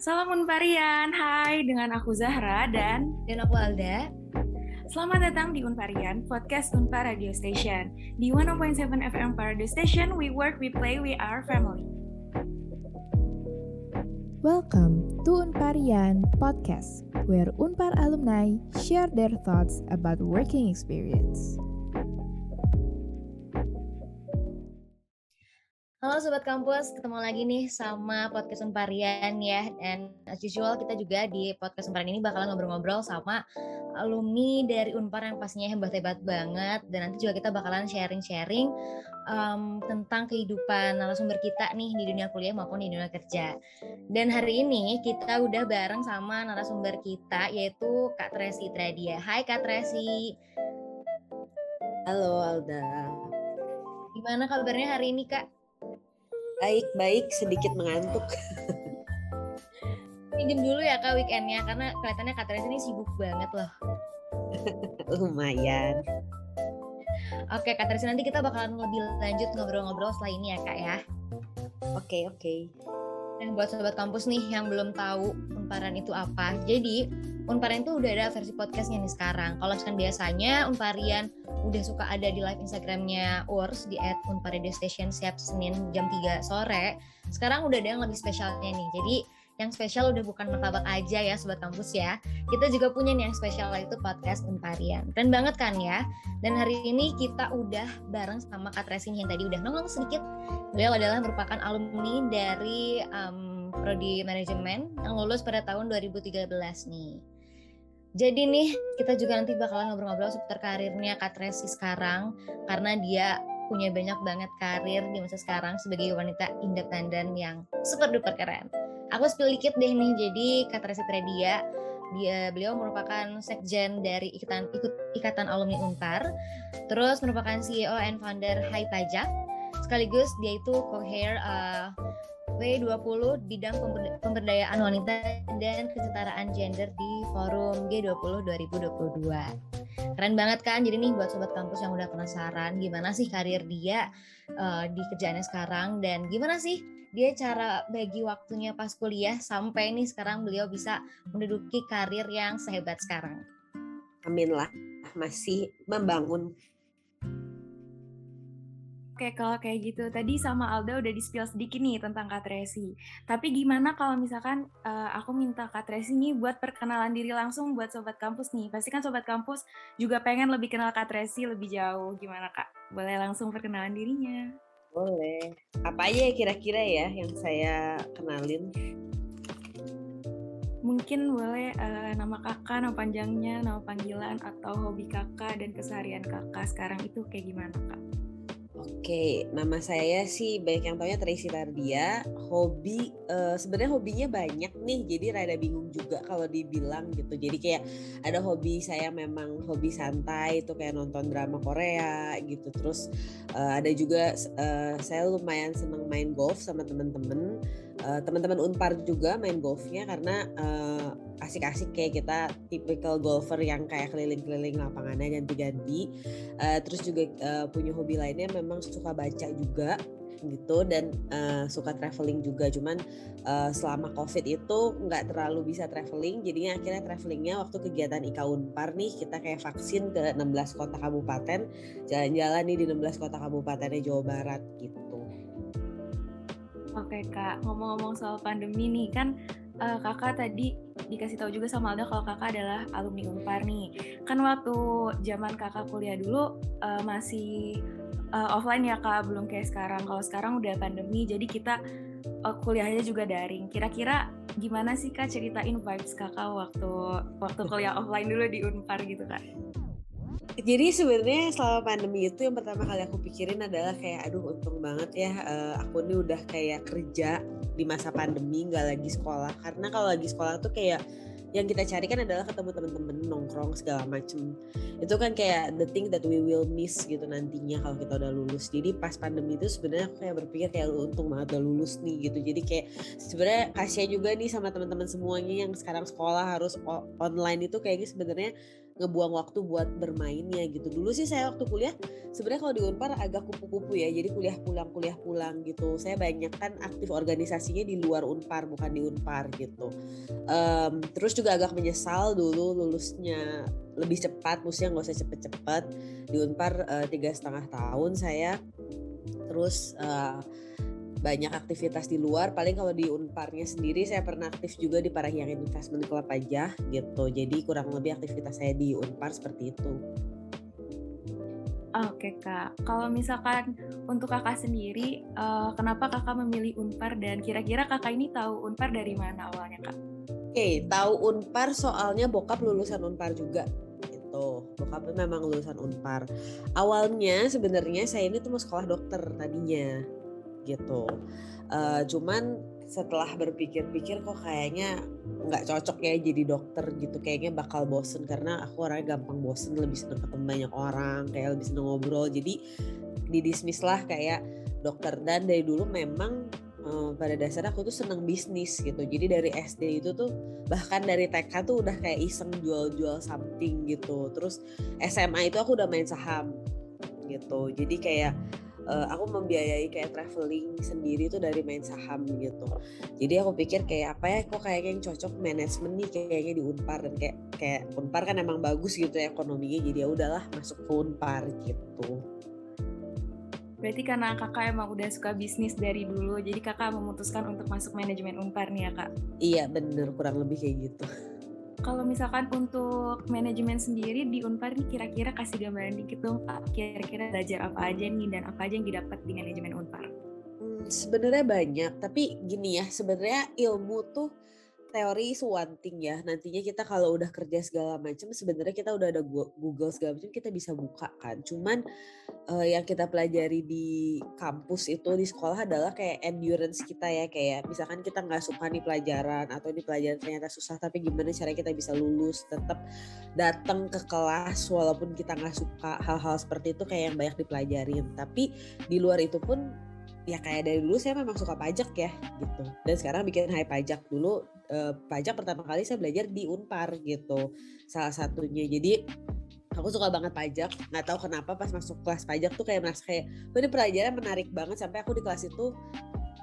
Salam Unparian, hai dengan aku Zahra dan dan aku Alda. Selamat datang di Unparian, podcast Unpar Radio Station. Di 1.7 FM Radio Station, we work, we play, we are family. Welcome to Unparian Podcast, where Unpar alumni share their thoughts about working experience. Halo Sobat Kampus, ketemu lagi nih sama Podcast Unparian ya. Dan as usual kita juga di Podcast Unparian ini bakalan ngobrol-ngobrol sama alumni dari Unpar yang pastinya hebat-hebat banget. Dan nanti juga kita bakalan sharing-sharing um, tentang kehidupan narasumber kita nih di dunia kuliah maupun di dunia kerja. Dan hari ini kita udah bareng sama narasumber kita yaitu Kak Tresi Tradia. Hai Kak Tresi. Halo Alda. Gimana kabarnya hari ini Kak? Baik-baik, sedikit mengantuk. Pinjem dulu ya kak weekendnya, karena kelihatannya Teres ini sibuk banget loh. Lumayan. Oke Kak nanti kita bakalan lebih lanjut ngobrol-ngobrol setelah ini ya Kak ya. Oke, oke. Nah buat sobat kampus nih yang belum tahu Unparan itu apa. Jadi Unparian itu udah ada versi podcastnya nih sekarang. Kalau sekarang biasanya Unparian udah suka ada di live Instagramnya Urs di at Unparadio Station siap Senin jam 3 sore. Sekarang udah ada yang lebih spesialnya nih. Jadi yang spesial udah bukan martabak aja ya sobat kampus ya. Kita juga punya nih yang spesial itu podcast Unparian. Keren banget kan ya. Dan hari ini kita udah bareng sama Kak Tresin yang tadi udah nongol sedikit. Beliau adalah merupakan alumni dari um, prodi manajemen yang lulus pada tahun 2013 nih. Jadi nih kita juga nanti bakalan ngobrol-ngobrol seputar karirnya Kak Tresi sekarang karena dia punya banyak banget karir di masa sekarang sebagai wanita independen yang super duper keren. Aku spill dikit deh nih, jadi Kak Tresi Tredia dia beliau merupakan sekjen dari ikatan ikut ikatan alumni Unpar, terus merupakan CEO and founder Hai Pajak, sekaligus dia itu co-hair uh, W20 bidang pemberdayaan wanita dan kesetaraan gender di forum G20 2022. Keren banget kan? Jadi nih buat sobat kampus yang udah penasaran gimana sih karir dia uh, di kerjaannya sekarang dan gimana sih dia cara bagi waktunya pas kuliah sampai nih sekarang beliau bisa menduduki karir yang sehebat sekarang. Amin lah, masih membangun Oke, kalau kayak gitu, tadi sama Alda udah di-spill sedikit nih tentang Kak Tracy. Tapi gimana kalau misalkan uh, aku minta Kak Tracy nih buat perkenalan diri langsung buat Sobat Kampus nih. Pasti kan Sobat Kampus juga pengen lebih kenal Kak Tracy lebih jauh. Gimana Kak? Boleh langsung perkenalan dirinya? Boleh. Apa aja ya kira-kira ya yang saya kenalin? Mungkin boleh uh, nama kakak, nama panjangnya, nama panggilan, atau hobi kakak dan keseharian kakak sekarang itu kayak gimana kak? Oke, nama saya sih banyak yang taunya Tracy Tardia. Hobi uh, sebenarnya hobinya banyak nih, jadi rada bingung juga kalau dibilang gitu. Jadi kayak ada hobi saya memang hobi santai itu kayak nonton drama Korea gitu. Terus uh, ada juga uh, saya lumayan seneng main golf sama temen-temen. Uh, teman-teman Unpar juga main golfnya karena uh, asik-asik kayak kita tipikal golfer yang kayak keliling-keliling lapangannya ganti-ganti. Uh, terus juga uh, punya hobi lainnya memang suka baca juga gitu dan uh, suka traveling juga cuman uh, selama covid itu nggak terlalu bisa traveling jadinya akhirnya travelingnya waktu kegiatan IKA Unpar nih kita kayak vaksin ke 16 kota kabupaten jalan-jalan nih di 16 kota kabupatennya Jawa Barat gitu Oke kak, ngomong-ngomong soal pandemi nih kan uh, kakak tadi dikasih tahu juga sama Alda kalau kakak adalah alumni Unpar nih. Kan waktu zaman kakak kuliah dulu uh, masih uh, offline ya kak, belum kayak sekarang. Kalau sekarang udah pandemi, jadi kita uh, kuliahnya juga daring. Kira-kira gimana sih kak ceritain vibes kakak waktu waktu kuliah offline dulu di Unpar gitu kak? Jadi sebenarnya selama pandemi itu yang pertama kali aku pikirin adalah kayak aduh untung banget ya uh, aku ini udah kayak kerja di masa pandemi nggak lagi sekolah. Karena kalau lagi sekolah tuh kayak yang kita cari kan adalah ketemu temen-temen nongkrong segala macem. Itu kan kayak the thing that we will miss gitu nantinya kalau kita udah lulus. Jadi pas pandemi itu sebenarnya aku kayak berpikir kayak untung banget udah lulus nih gitu. Jadi kayak sebenarnya kasihan juga nih sama teman-teman semuanya yang sekarang sekolah harus online itu kayaknya sebenarnya ngebuang waktu buat bermainnya gitu. Dulu sih saya waktu kuliah sebenarnya kalau di Unpar agak kupu-kupu ya. Jadi kuliah pulang kuliah pulang gitu. Saya banyak kan aktif organisasinya di luar Unpar bukan di Unpar gitu. Um, terus juga agak menyesal dulu lulusnya lebih cepat, maksudnya nggak usah cepet-cepet di Unpar eh, tiga setengah tahun saya. Terus uh, banyak aktivitas di luar paling kalau di Unparnya sendiri saya pernah aktif juga di Parahyangan Investment Club aja gitu jadi kurang lebih aktivitas saya di Unpar seperti itu Oke kak, kalau misalkan untuk kakak sendiri, uh, kenapa kakak memilih Unpar dan kira-kira kakak ini tahu Unpar dari mana awalnya kak? Oke, okay, tahu Unpar soalnya bokap lulusan Unpar juga gitu. Bokap memang lulusan Unpar. Awalnya sebenarnya saya ini tuh mau sekolah dokter tadinya gitu. Uh, cuman setelah berpikir-pikir kok kayaknya nggak cocok ya jadi dokter gitu kayaknya bakal bosen karena aku orangnya gampang bosen lebih seneng ketemu banyak orang kayak lebih seneng ngobrol. Jadi didismiss lah kayak dokter. Dan dari dulu memang uh, pada dasarnya aku tuh seneng bisnis gitu. Jadi dari SD itu tuh bahkan dari TK tuh udah kayak iseng jual-jual something gitu. Terus SMA itu aku udah main saham gitu. Jadi kayak uh, aku membiayai kayak traveling sendiri tuh dari main saham gitu. Jadi aku pikir kayak apa ya kok kayak yang cocok manajemen nih kayaknya di Unpar dan kayak kayak Unpar kan emang bagus gitu ya ekonominya jadi ya udahlah masuk ke Unpar gitu. Berarti karena kakak emang udah suka bisnis dari dulu, jadi kakak memutuskan untuk masuk manajemen Unpar nih ya kak? Iya bener, kurang lebih kayak gitu kalau misalkan untuk manajemen sendiri di Unpar nih kira-kira kasih gambaran dikit dong Pak, kira-kira belajar apa aja nih dan apa aja yang didapat di manajemen Unpar? Hmm, sebenarnya banyak, tapi gini ya, sebenarnya ilmu tuh teori is one thing ya. Nantinya kita kalau udah kerja segala macam sebenarnya kita udah ada Google segala macam kita bisa buka kan. Cuman uh, yang kita pelajari di kampus itu di sekolah adalah kayak endurance kita ya kayak misalkan kita nggak suka nih pelajaran atau di pelajaran ternyata susah tapi gimana cara kita bisa lulus tetap datang ke kelas walaupun kita nggak suka hal-hal seperti itu kayak yang banyak dipelajarin. Tapi di luar itu pun ya kayak dari dulu saya memang suka pajak ya gitu. Dan sekarang bikin high pajak dulu eh, pajak pertama kali saya belajar di Unpar gitu. Salah satunya. Jadi aku suka banget pajak. Nggak tahu kenapa pas masuk kelas pajak tuh kayak merasa kayak ini pelajaran menarik banget. Sampai aku di kelas itu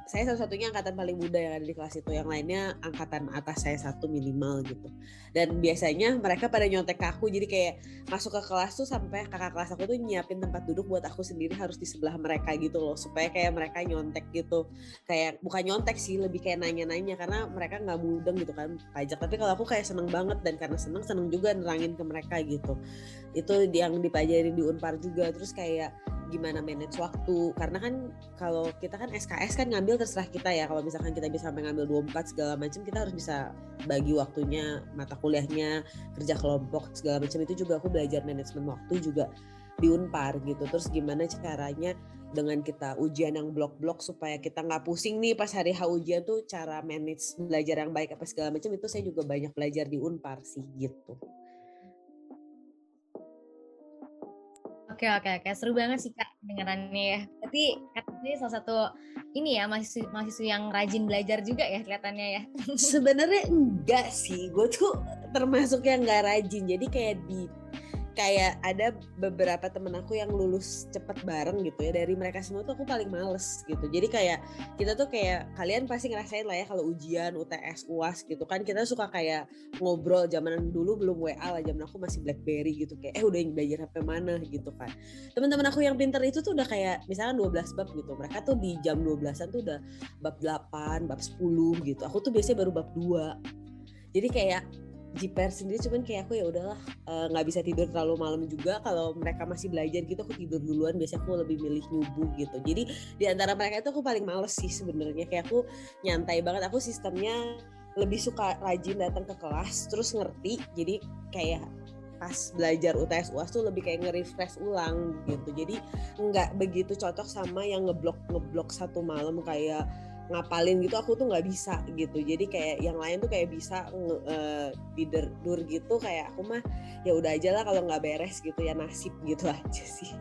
saya satu-satunya angkatan paling muda yang ada di kelas itu. Yang lainnya angkatan atas saya satu minimal gitu. Dan biasanya mereka pada nyontek ke aku. Jadi kayak masuk ke kelas tuh sampai kakak kelas aku tuh nyiapin tempat duduk buat aku sendiri harus di sebelah mereka gitu loh. Supaya kayak mereka nyontek gitu. Kayak bukan nyontek sih lebih kayak nanya-nanya. Karena mereka nggak mudeng gitu kan pajak. Tapi kalau aku kayak seneng banget. Dan karena seneng seneng juga nerangin ke mereka gitu. Itu yang dipelajari di Unpar juga. Terus kayak gimana manage waktu. Karena kan kalau kita kan SKS kan ngambil terserah kita ya. Kalau misalkan kita bisa sampai ngambil 24 segala macam kita harus bisa bagi waktunya mata kuliahnya kerja kelompok segala macam itu juga aku belajar manajemen waktu juga di Unpar gitu. Terus gimana caranya dengan kita ujian yang blok-blok supaya kita nggak pusing nih pas hari H ujian tuh cara manage belajar yang baik apa segala macam itu saya juga banyak belajar di Unpar sih gitu. Oke oke oke seru banget sih kak dengarannya ya. Tapi katanya salah satu ini ya mahasiswa mahasiswa yang rajin belajar juga ya kelihatannya ya. Sebenarnya enggak sih, gue tuh termasuk yang nggak rajin. Jadi kayak di kayak ada beberapa temen aku yang lulus cepet bareng gitu ya. Dari mereka semua tuh aku paling males gitu. Jadi kayak kita tuh kayak kalian pasti ngerasain lah ya kalau ujian UTS UAS gitu kan. Kita suka kayak ngobrol zaman dulu belum WA lah zaman aku masih BlackBerry gitu. Kayak eh udah belajar HP mana? gitu kan. Teman-teman aku yang pinter itu tuh udah kayak misalnya 12 bab gitu. Mereka tuh di jam 12an tuh udah bab 8 bab 10 gitu. Aku tuh biasanya baru bab 2 jadi kayak jiper sendiri cuman kayak aku ya udahlah eh, nggak uh, bisa tidur terlalu malam juga. Kalau mereka masih belajar gitu aku tidur duluan. Biasanya aku lebih milih nyubuh gitu. Jadi di antara mereka itu aku paling males sih sebenarnya. Kayak aku nyantai banget. Aku sistemnya lebih suka rajin datang ke kelas terus ngerti. Jadi kayak pas belajar UTS UAS tuh lebih kayak nge-refresh ulang gitu. Jadi nggak begitu cocok sama yang ngeblok ngeblok satu malam. Kayak ngapalin gitu aku tuh nggak bisa gitu jadi kayak yang lain tuh kayak bisa uh, gitu kayak aku mah ya udah aja lah kalau nggak beres gitu ya nasib gitu aja sih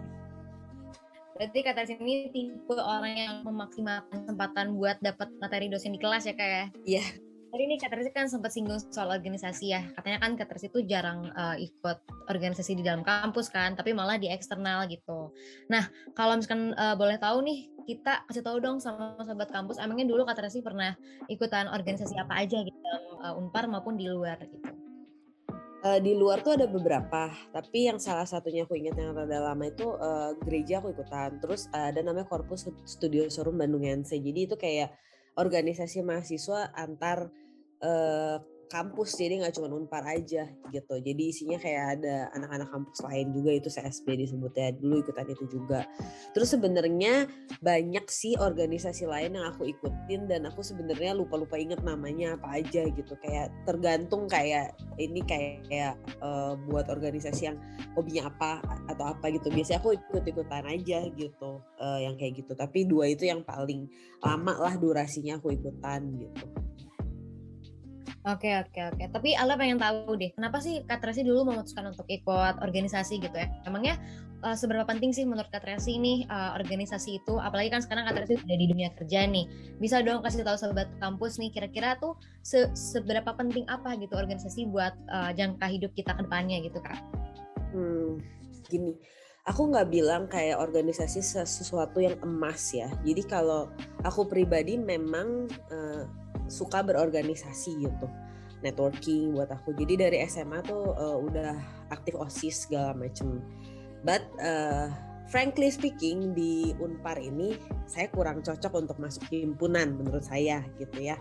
Berarti kata sini tipe orang yang memaksimalkan kesempatan buat dapat materi dosen di kelas ya kayak? Ya? Iya. Tadi ini Katersi kan sempat singgung soal organisasi ya. Katanya kan Katersi itu jarang uh, ikut organisasi di dalam kampus kan, tapi malah di eksternal gitu. Nah, kalau misalkan uh, boleh tahu nih, kita kasih tahu dong sama sahabat kampus, emangnya dulu Katersi pernah ikutan organisasi apa aja gitu, uh, Unpar maupun di luar gitu. Uh, di luar tuh ada beberapa, tapi yang salah satunya aku ingat yang rada lama itu uh, gereja aku ikutan. Terus uh, ada namanya Korpus Studio Showroom Bandung NC. Jadi itu kayak organisasi mahasiswa antar uh, kampus jadi nggak cuma unpar aja gitu. Jadi isinya kayak ada anak-anak kampus lain juga itu CSB disebutnya dulu ikutan itu juga. Terus sebenarnya banyak sih organisasi lain yang aku ikutin dan aku sebenarnya lupa-lupa inget namanya apa aja gitu. Kayak tergantung kayak ini kayak uh, buat organisasi yang hobinya apa atau apa gitu. Biasanya aku ikut-ikutan aja gitu uh, yang kayak gitu. Tapi dua itu yang paling lama lah durasinya aku ikutan gitu Oke oke oke. Tapi Ala pengen tahu deh, kenapa sih Kak Tracy dulu memutuskan untuk ikut organisasi gitu ya? Emangnya uh, seberapa penting sih menurut Tracy nih uh, organisasi itu? Apalagi kan sekarang Kak Tracy udah di dunia kerja nih. Bisa dong kasih tahu sahabat kampus nih, kira-kira tuh se seberapa penting apa gitu organisasi buat uh, jangka hidup kita ke depannya gitu Kak? Hmm, gini, aku nggak bilang kayak organisasi sesuatu yang emas ya. Jadi kalau aku pribadi memang uh, suka berorganisasi gitu. Networking buat aku. Jadi dari SMA tuh uh, udah aktif osis segala macem. But uh, frankly speaking di Unpar ini saya kurang cocok untuk masuk himpunan menurut saya gitu ya.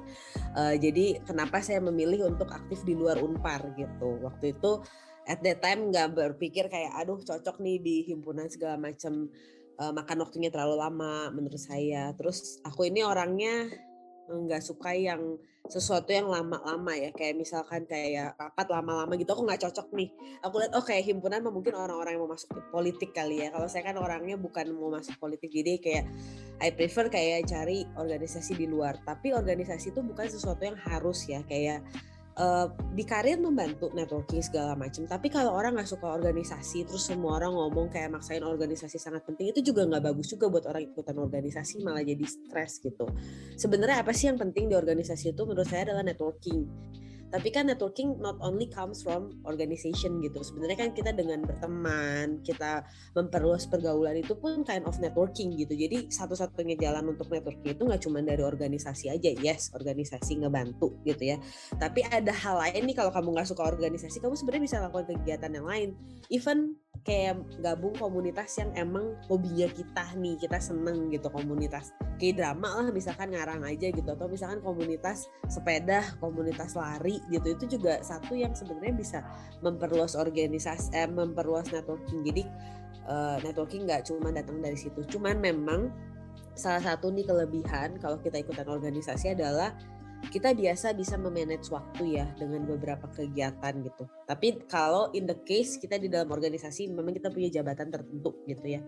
Uh, jadi kenapa saya memilih untuk aktif di luar Unpar gitu. Waktu itu at that time nggak berpikir kayak aduh cocok nih di himpunan segala macam uh, makan waktunya terlalu lama menurut saya. Terus aku ini orangnya nggak suka yang sesuatu yang lama-lama ya kayak misalkan kayak rapat lama-lama gitu aku nggak cocok nih. Aku lihat oh kayak himpunan mungkin orang-orang yang mau masuk politik kali ya. Kalau saya kan orangnya bukan mau masuk politik jadi kayak I prefer kayak cari organisasi di luar. Tapi organisasi itu bukan sesuatu yang harus ya kayak uh, di karir membantu networking segala macam tapi kalau orang nggak suka organisasi terus semua orang ngomong kayak maksain organisasi sangat penting itu juga nggak bagus juga buat orang ikutan organisasi malah jadi stres gitu. Sebenarnya apa sih yang penting di organisasi itu menurut saya adalah networking tapi kan networking not only comes from organization gitu. Sebenarnya kan kita dengan berteman kita memperluas pergaulan itu pun kind of networking gitu. Jadi satu-satunya jalan untuk networking itu nggak cuma dari organisasi aja. Yes organisasi ngebantu gitu ya. Tapi ada hal lain nih kalau kamu nggak suka organisasi kamu sebenarnya bisa lakukan kegiatan yang lain. Even kayak gabung komunitas yang emang hobinya kita nih kita seneng gitu komunitas. Kayak drama lah misalkan ngarang aja gitu atau misalkan komunitas sepeda komunitas lari gitu. Itu juga satu yang sebenarnya bisa memperluas organisasi eh, memperluas networking. Jadi uh, networking nggak cuma datang dari situ. Cuman memang salah satu nih kelebihan kalau kita ikutan organisasi adalah kita biasa bisa memanage waktu ya dengan beberapa kegiatan gitu. Tapi kalau in the case kita di dalam organisasi memang kita punya jabatan tertentu gitu ya.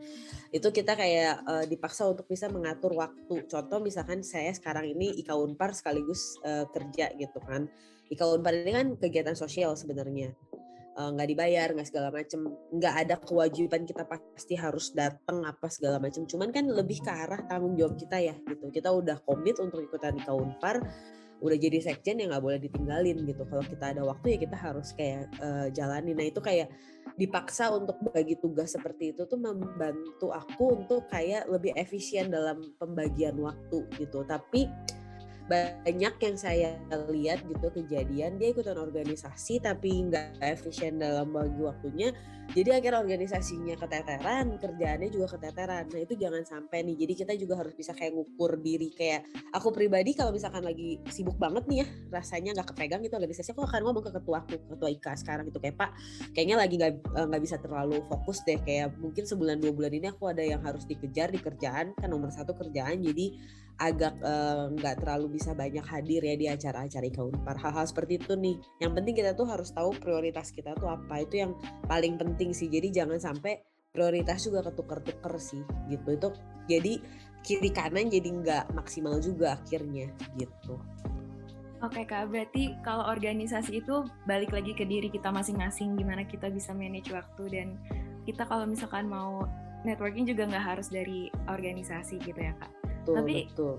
Itu kita kayak uh, dipaksa untuk bisa mengatur waktu. Contoh misalkan saya sekarang ini Ika Unpar sekaligus uh, kerja gitu kan. Ika Unpar ini kan kegiatan sosial sebenarnya nggak uh, dibayar nggak segala macem. Nggak ada kewajiban kita pasti harus datang apa segala macem. Cuman kan lebih ke arah tanggung jawab kita ya gitu. Kita udah komit untuk ikutan di Kaunpar udah jadi sekjen ya nggak boleh ditinggalin gitu. Kalau kita ada waktu ya kita harus kayak uh, jalani. Nah itu kayak dipaksa untuk bagi tugas seperti itu tuh membantu aku untuk kayak lebih efisien dalam pembagian waktu gitu. Tapi banyak yang saya lihat gitu kejadian dia ikutan organisasi tapi nggak efisien dalam bagi waktunya. Jadi akhirnya organisasinya keteteran kerjaannya juga keteteran. Nah itu jangan sampai nih. Jadi kita juga harus bisa kayak ngukur diri kayak aku pribadi kalau misalkan lagi sibuk banget nih ya rasanya nggak kepegang itu organisasi aku akan ngomong ke ketua aku ketua IKA sekarang itu kayak pak kayaknya lagi nggak eh, nggak bisa terlalu fokus deh kayak mungkin sebulan dua bulan ini aku ada yang harus dikejar di kerjaan kan nomor satu kerjaan. Jadi agak eh, nggak uh, terlalu bisa banyak hadir ya di acara-acara Ikaunpar hal-hal seperti itu nih. Yang penting kita tuh harus tahu prioritas kita tuh apa. Itu yang paling penting sih. Jadi jangan sampai prioritas juga ketuker-tuker sih gitu. Itu jadi kiri kanan jadi nggak maksimal juga akhirnya gitu. Oke kak, berarti kalau organisasi itu balik lagi ke diri kita masing-masing, gimana kita bisa manage waktu dan kita kalau misalkan mau networking juga nggak harus dari organisasi gitu ya kak. Betul, Tapi betul.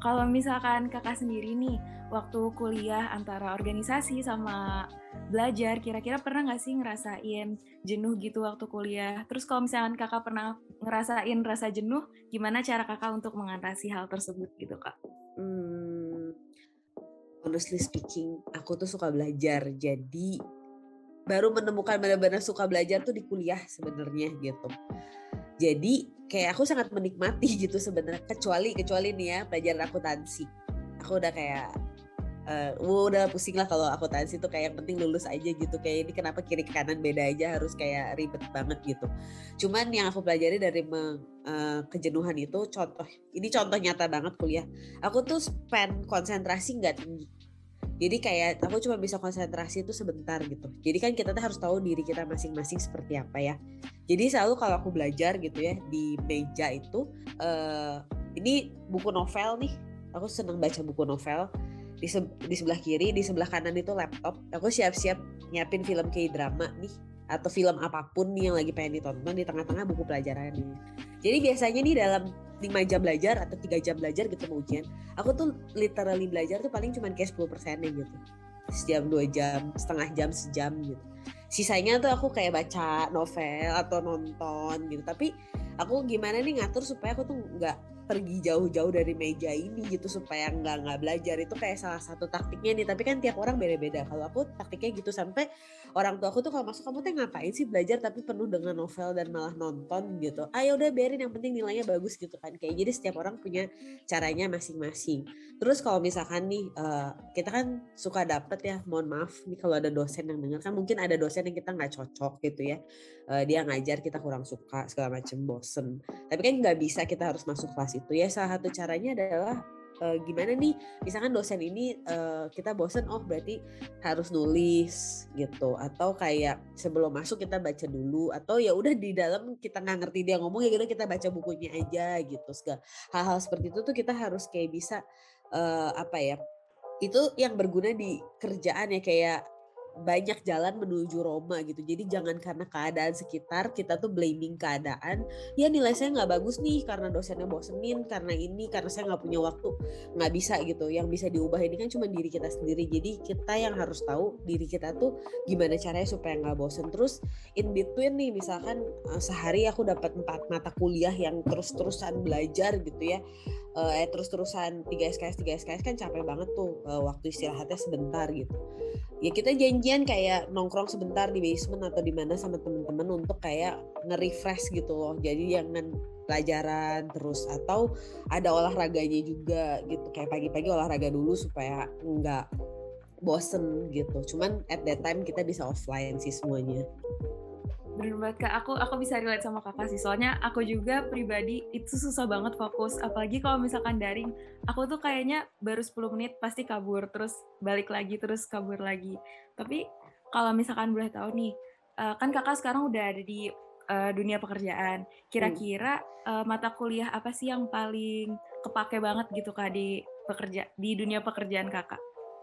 kalau misalkan kakak sendiri nih, waktu kuliah antara organisasi sama belajar, kira-kira pernah nggak sih ngerasain jenuh gitu waktu kuliah? Terus kalau misalkan kakak pernah ngerasain rasa jenuh, gimana cara kakak untuk mengatasi hal tersebut gitu kak? Hmm, honestly speaking, aku tuh suka belajar. Jadi baru menemukan benar-benar suka belajar tuh di kuliah sebenarnya gitu. Jadi kayak aku sangat menikmati gitu sebenarnya kecuali kecuali nih ya pelajaran akuntansi. Aku udah kayak uh, udah pusing lah kalau akuntansi tuh kayak yang penting lulus aja gitu. Kayak ini kenapa kiri kanan beda aja harus kayak ribet banget gitu. Cuman yang aku pelajari dari me, uh, kejenuhan itu contoh ini contoh nyata banget kuliah. Aku tuh spend konsentrasi nggak tinggi jadi kayak aku cuma bisa konsentrasi itu sebentar gitu. Jadi kan kita tuh harus tahu diri kita masing-masing seperti apa ya. Jadi selalu kalau aku belajar gitu ya di meja itu uh, ini buku novel nih. Aku seneng baca buku novel. Di, se di sebelah kiri di sebelah kanan itu laptop. Aku siap-siap nyiapin film kayak drama nih atau film apa pun nih yang lagi pengen ditonton di tengah-tengah buku pelajaran jadi biasanya nih dalam 5 jam belajar atau tiga jam belajar gitu mau ujian aku tuh literally belajar tuh paling cuma kayak 10 persennya gitu. Sejam dua jam setengah jam sejam gitu. Sisanya tuh aku kayak baca novel atau nonton gitu. Tapi aku gimana nih ngatur supaya aku tuh nggak pergi jauh-jauh dari meja ini gitu supaya nggak nggak belajar. Itu kayak salah satu taktiknya nih tapi kan tiap orang beda-beda. Kalau aku taktiknya gitu sampai orang tua aku tuh kalau masuk kamu tuh ngapain sih belajar tapi penuh dengan novel dan malah nonton? gitu. Ayo udah biarin yang penting nilainya bagus gitu kan. Kayak jadi setiap orang punya caranya masing-masing. Terus kalau misalkan nih uh, kita kan suka dapet ya mohon maaf nih kalau ada dosen yang dengar kan mungkin ada dosen yang kita nggak cocok gitu ya uh, dia ngajar kita kurang suka segala macem bosen. Tapi kan nggak bisa kita harus masuk kelas itu ya. Salah satu caranya adalah uh, gimana nih? Misalkan dosen ini uh, kita bosen oh berarti harus nulis gitu. Atau kayak sebelum masuk kita baca dulu. Atau ya udah di dalam kita nggak ngerti dia ngomong ya kita baca bukunya aja gitu. Segala hal-hal seperti itu tuh kita harus kayak bisa uh, apa ya? Itu yang berguna di kerjaan ya. Kayak banyak jalan menuju Roma gitu. Jadi jangan karena keadaan sekitar kita tuh blaming keadaan. Ya nilai saya nggak bagus nih karena dosennya bosenin, karena ini, karena saya nggak punya waktu, nggak bisa gitu. Yang bisa diubah ini kan cuma diri kita sendiri. Jadi kita yang harus tahu diri kita tuh gimana caranya supaya nggak bosen. Terus in between nih, misalkan eh, sehari aku dapat empat mata kuliah yang terus-terusan belajar gitu ya eh terus-terusan 3 SKS 3 SKS kan capek banget tuh uh, waktu istirahatnya sebentar gitu ya kita janjian kayak nongkrong sebentar di basement atau di mana sama temen-temen untuk kayak nge-refresh gitu loh. Jadi jangan pelajaran terus. Atau ada olahraganya juga gitu. Kayak pagi-pagi olahraga dulu supaya nggak bosen gitu. Cuman at that time kita bisa offline sih semuanya bener banget kak. Aku aku bisa relate sama kakak sih. Soalnya aku juga pribadi itu susah banget fokus. Apalagi kalau misalkan daring aku tuh kayaknya baru 10 menit pasti kabur terus balik lagi terus kabur lagi. Tapi kalau misalkan boleh tahu nih uh, kan kakak sekarang udah ada di uh, dunia pekerjaan. Kira-kira uh, mata kuliah apa sih yang paling kepake banget gitu kak di pekerja di dunia pekerjaan kakak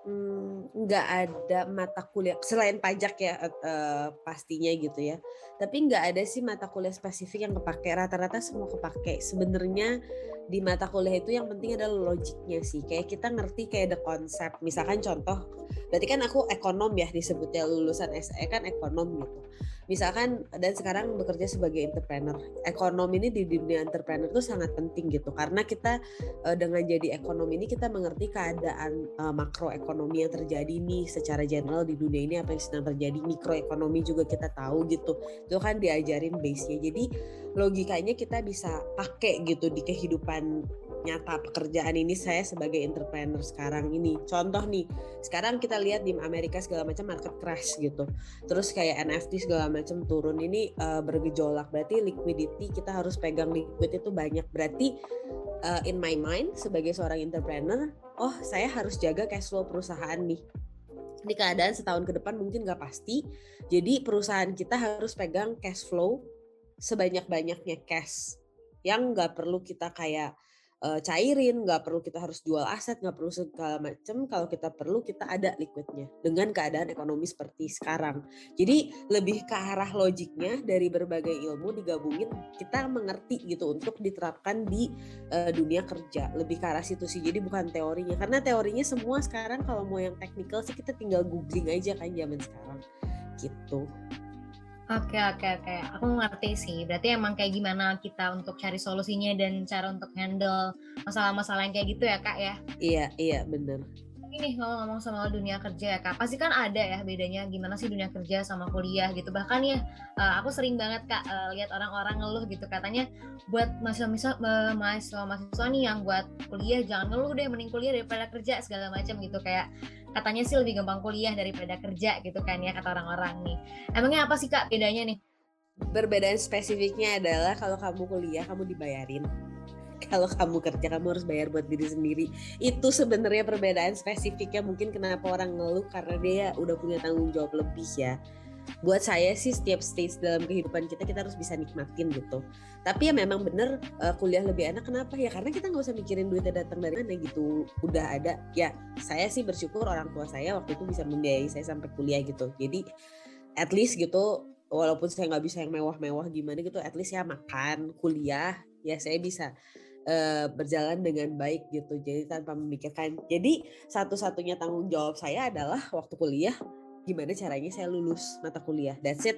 Hmm, nggak ada mata kuliah selain pajak ya uh, pastinya gitu ya. Tapi nggak ada sih mata kuliah spesifik yang kepake. Rata-rata semua kepake. Sebenarnya di mata kuliah itu yang penting adalah logiknya sih. Kayak kita ngerti kayak the konsep misalkan contoh berarti kan aku ekonom ya disebutnya lulusan SE kan ekonom gitu misalkan dan sekarang bekerja sebagai entrepreneur. Ekonom ini di dunia entrepreneur itu sangat penting gitu. Karena kita uh, dengan jadi ekonom ini kita mengerti keadaan uh, makroekonomi yang terjadi nih secara general di dunia ini apa yang sedang terjadi. Mikroekonomi juga kita tahu gitu. Itu kan diajarin base-nya. Jadi logikanya kita bisa pakai gitu di kehidupan nyata pekerjaan ini saya sebagai entrepreneur sekarang ini. Contoh nih, sekarang kita lihat di Amerika segala macam market crash gitu. Terus kayak NFT segala macam turun ini uh, bergejolak. Berarti liquidity kita harus pegang liquid itu banyak. Berarti uh, in my mind sebagai seorang entrepreneur, oh saya harus jaga cash flow perusahaan nih di keadaan setahun ke depan mungkin nggak pasti. Jadi perusahaan kita harus pegang cash flow sebanyak-banyaknya cash yang nggak perlu kita kayak uh, cairin, nggak perlu kita harus jual aset, nggak perlu segala macam. Kalau kita perlu kita ada liquidnya dengan keadaan ekonomi seperti sekarang. Jadi lebih ke arah logiknya dari berbagai ilmu digabungin kita mengerti gitu untuk diterapkan di uh, dunia kerja. Lebih ke arah situ sih. Jadi bukan teorinya. Karena teorinya semua sekarang kalau mau yang teknikal sih kita tinggal googling aja kan zaman sekarang gitu. Oke oke oke, aku ngerti sih. Berarti emang kayak gimana kita untuk cari solusinya dan cara untuk handle masalah-masalah yang kayak gitu ya kak ya? Iya iya bener. Nih ngomong-ngomong sama dunia kerja ya kak, pasti kan ada ya bedanya gimana sih dunia kerja sama kuliah gitu. Bahkan ya uh, aku sering banget kak uh, lihat orang-orang ngeluh gitu katanya buat mahasiswa mahasiswa mahasiswa nih yang buat kuliah jangan ngeluh deh, mending kuliah daripada kerja segala macam gitu kayak katanya sih lebih gampang kuliah daripada kerja gitu kan ya kata orang-orang nih. Emangnya apa sih kak bedanya nih? Perbedaan spesifiknya adalah kalau kamu kuliah kamu dibayarin. Kalau kamu kerja kamu harus bayar buat diri sendiri. Itu sebenarnya perbedaan spesifiknya mungkin kenapa orang ngeluh karena dia udah punya tanggung jawab lebih ya. Buat saya sih setiap stage dalam kehidupan kita kita harus bisa nikmatin gitu. Tapi ya memang bener uh, kuliah lebih enak. Kenapa ya? Karena kita nggak usah mikirin duitnya datang dari mana gitu. Udah ada. Ya saya sih bersyukur orang tua saya waktu itu bisa membiayai saya sampai kuliah gitu. Jadi at least gitu walaupun saya nggak bisa yang mewah-mewah gimana gitu at least ya makan kuliah ya saya bisa uh, berjalan dengan baik gitu jadi tanpa memikirkan. Jadi satu-satunya tanggung jawab saya adalah waktu kuliah gimana caranya saya lulus mata kuliah. That's it.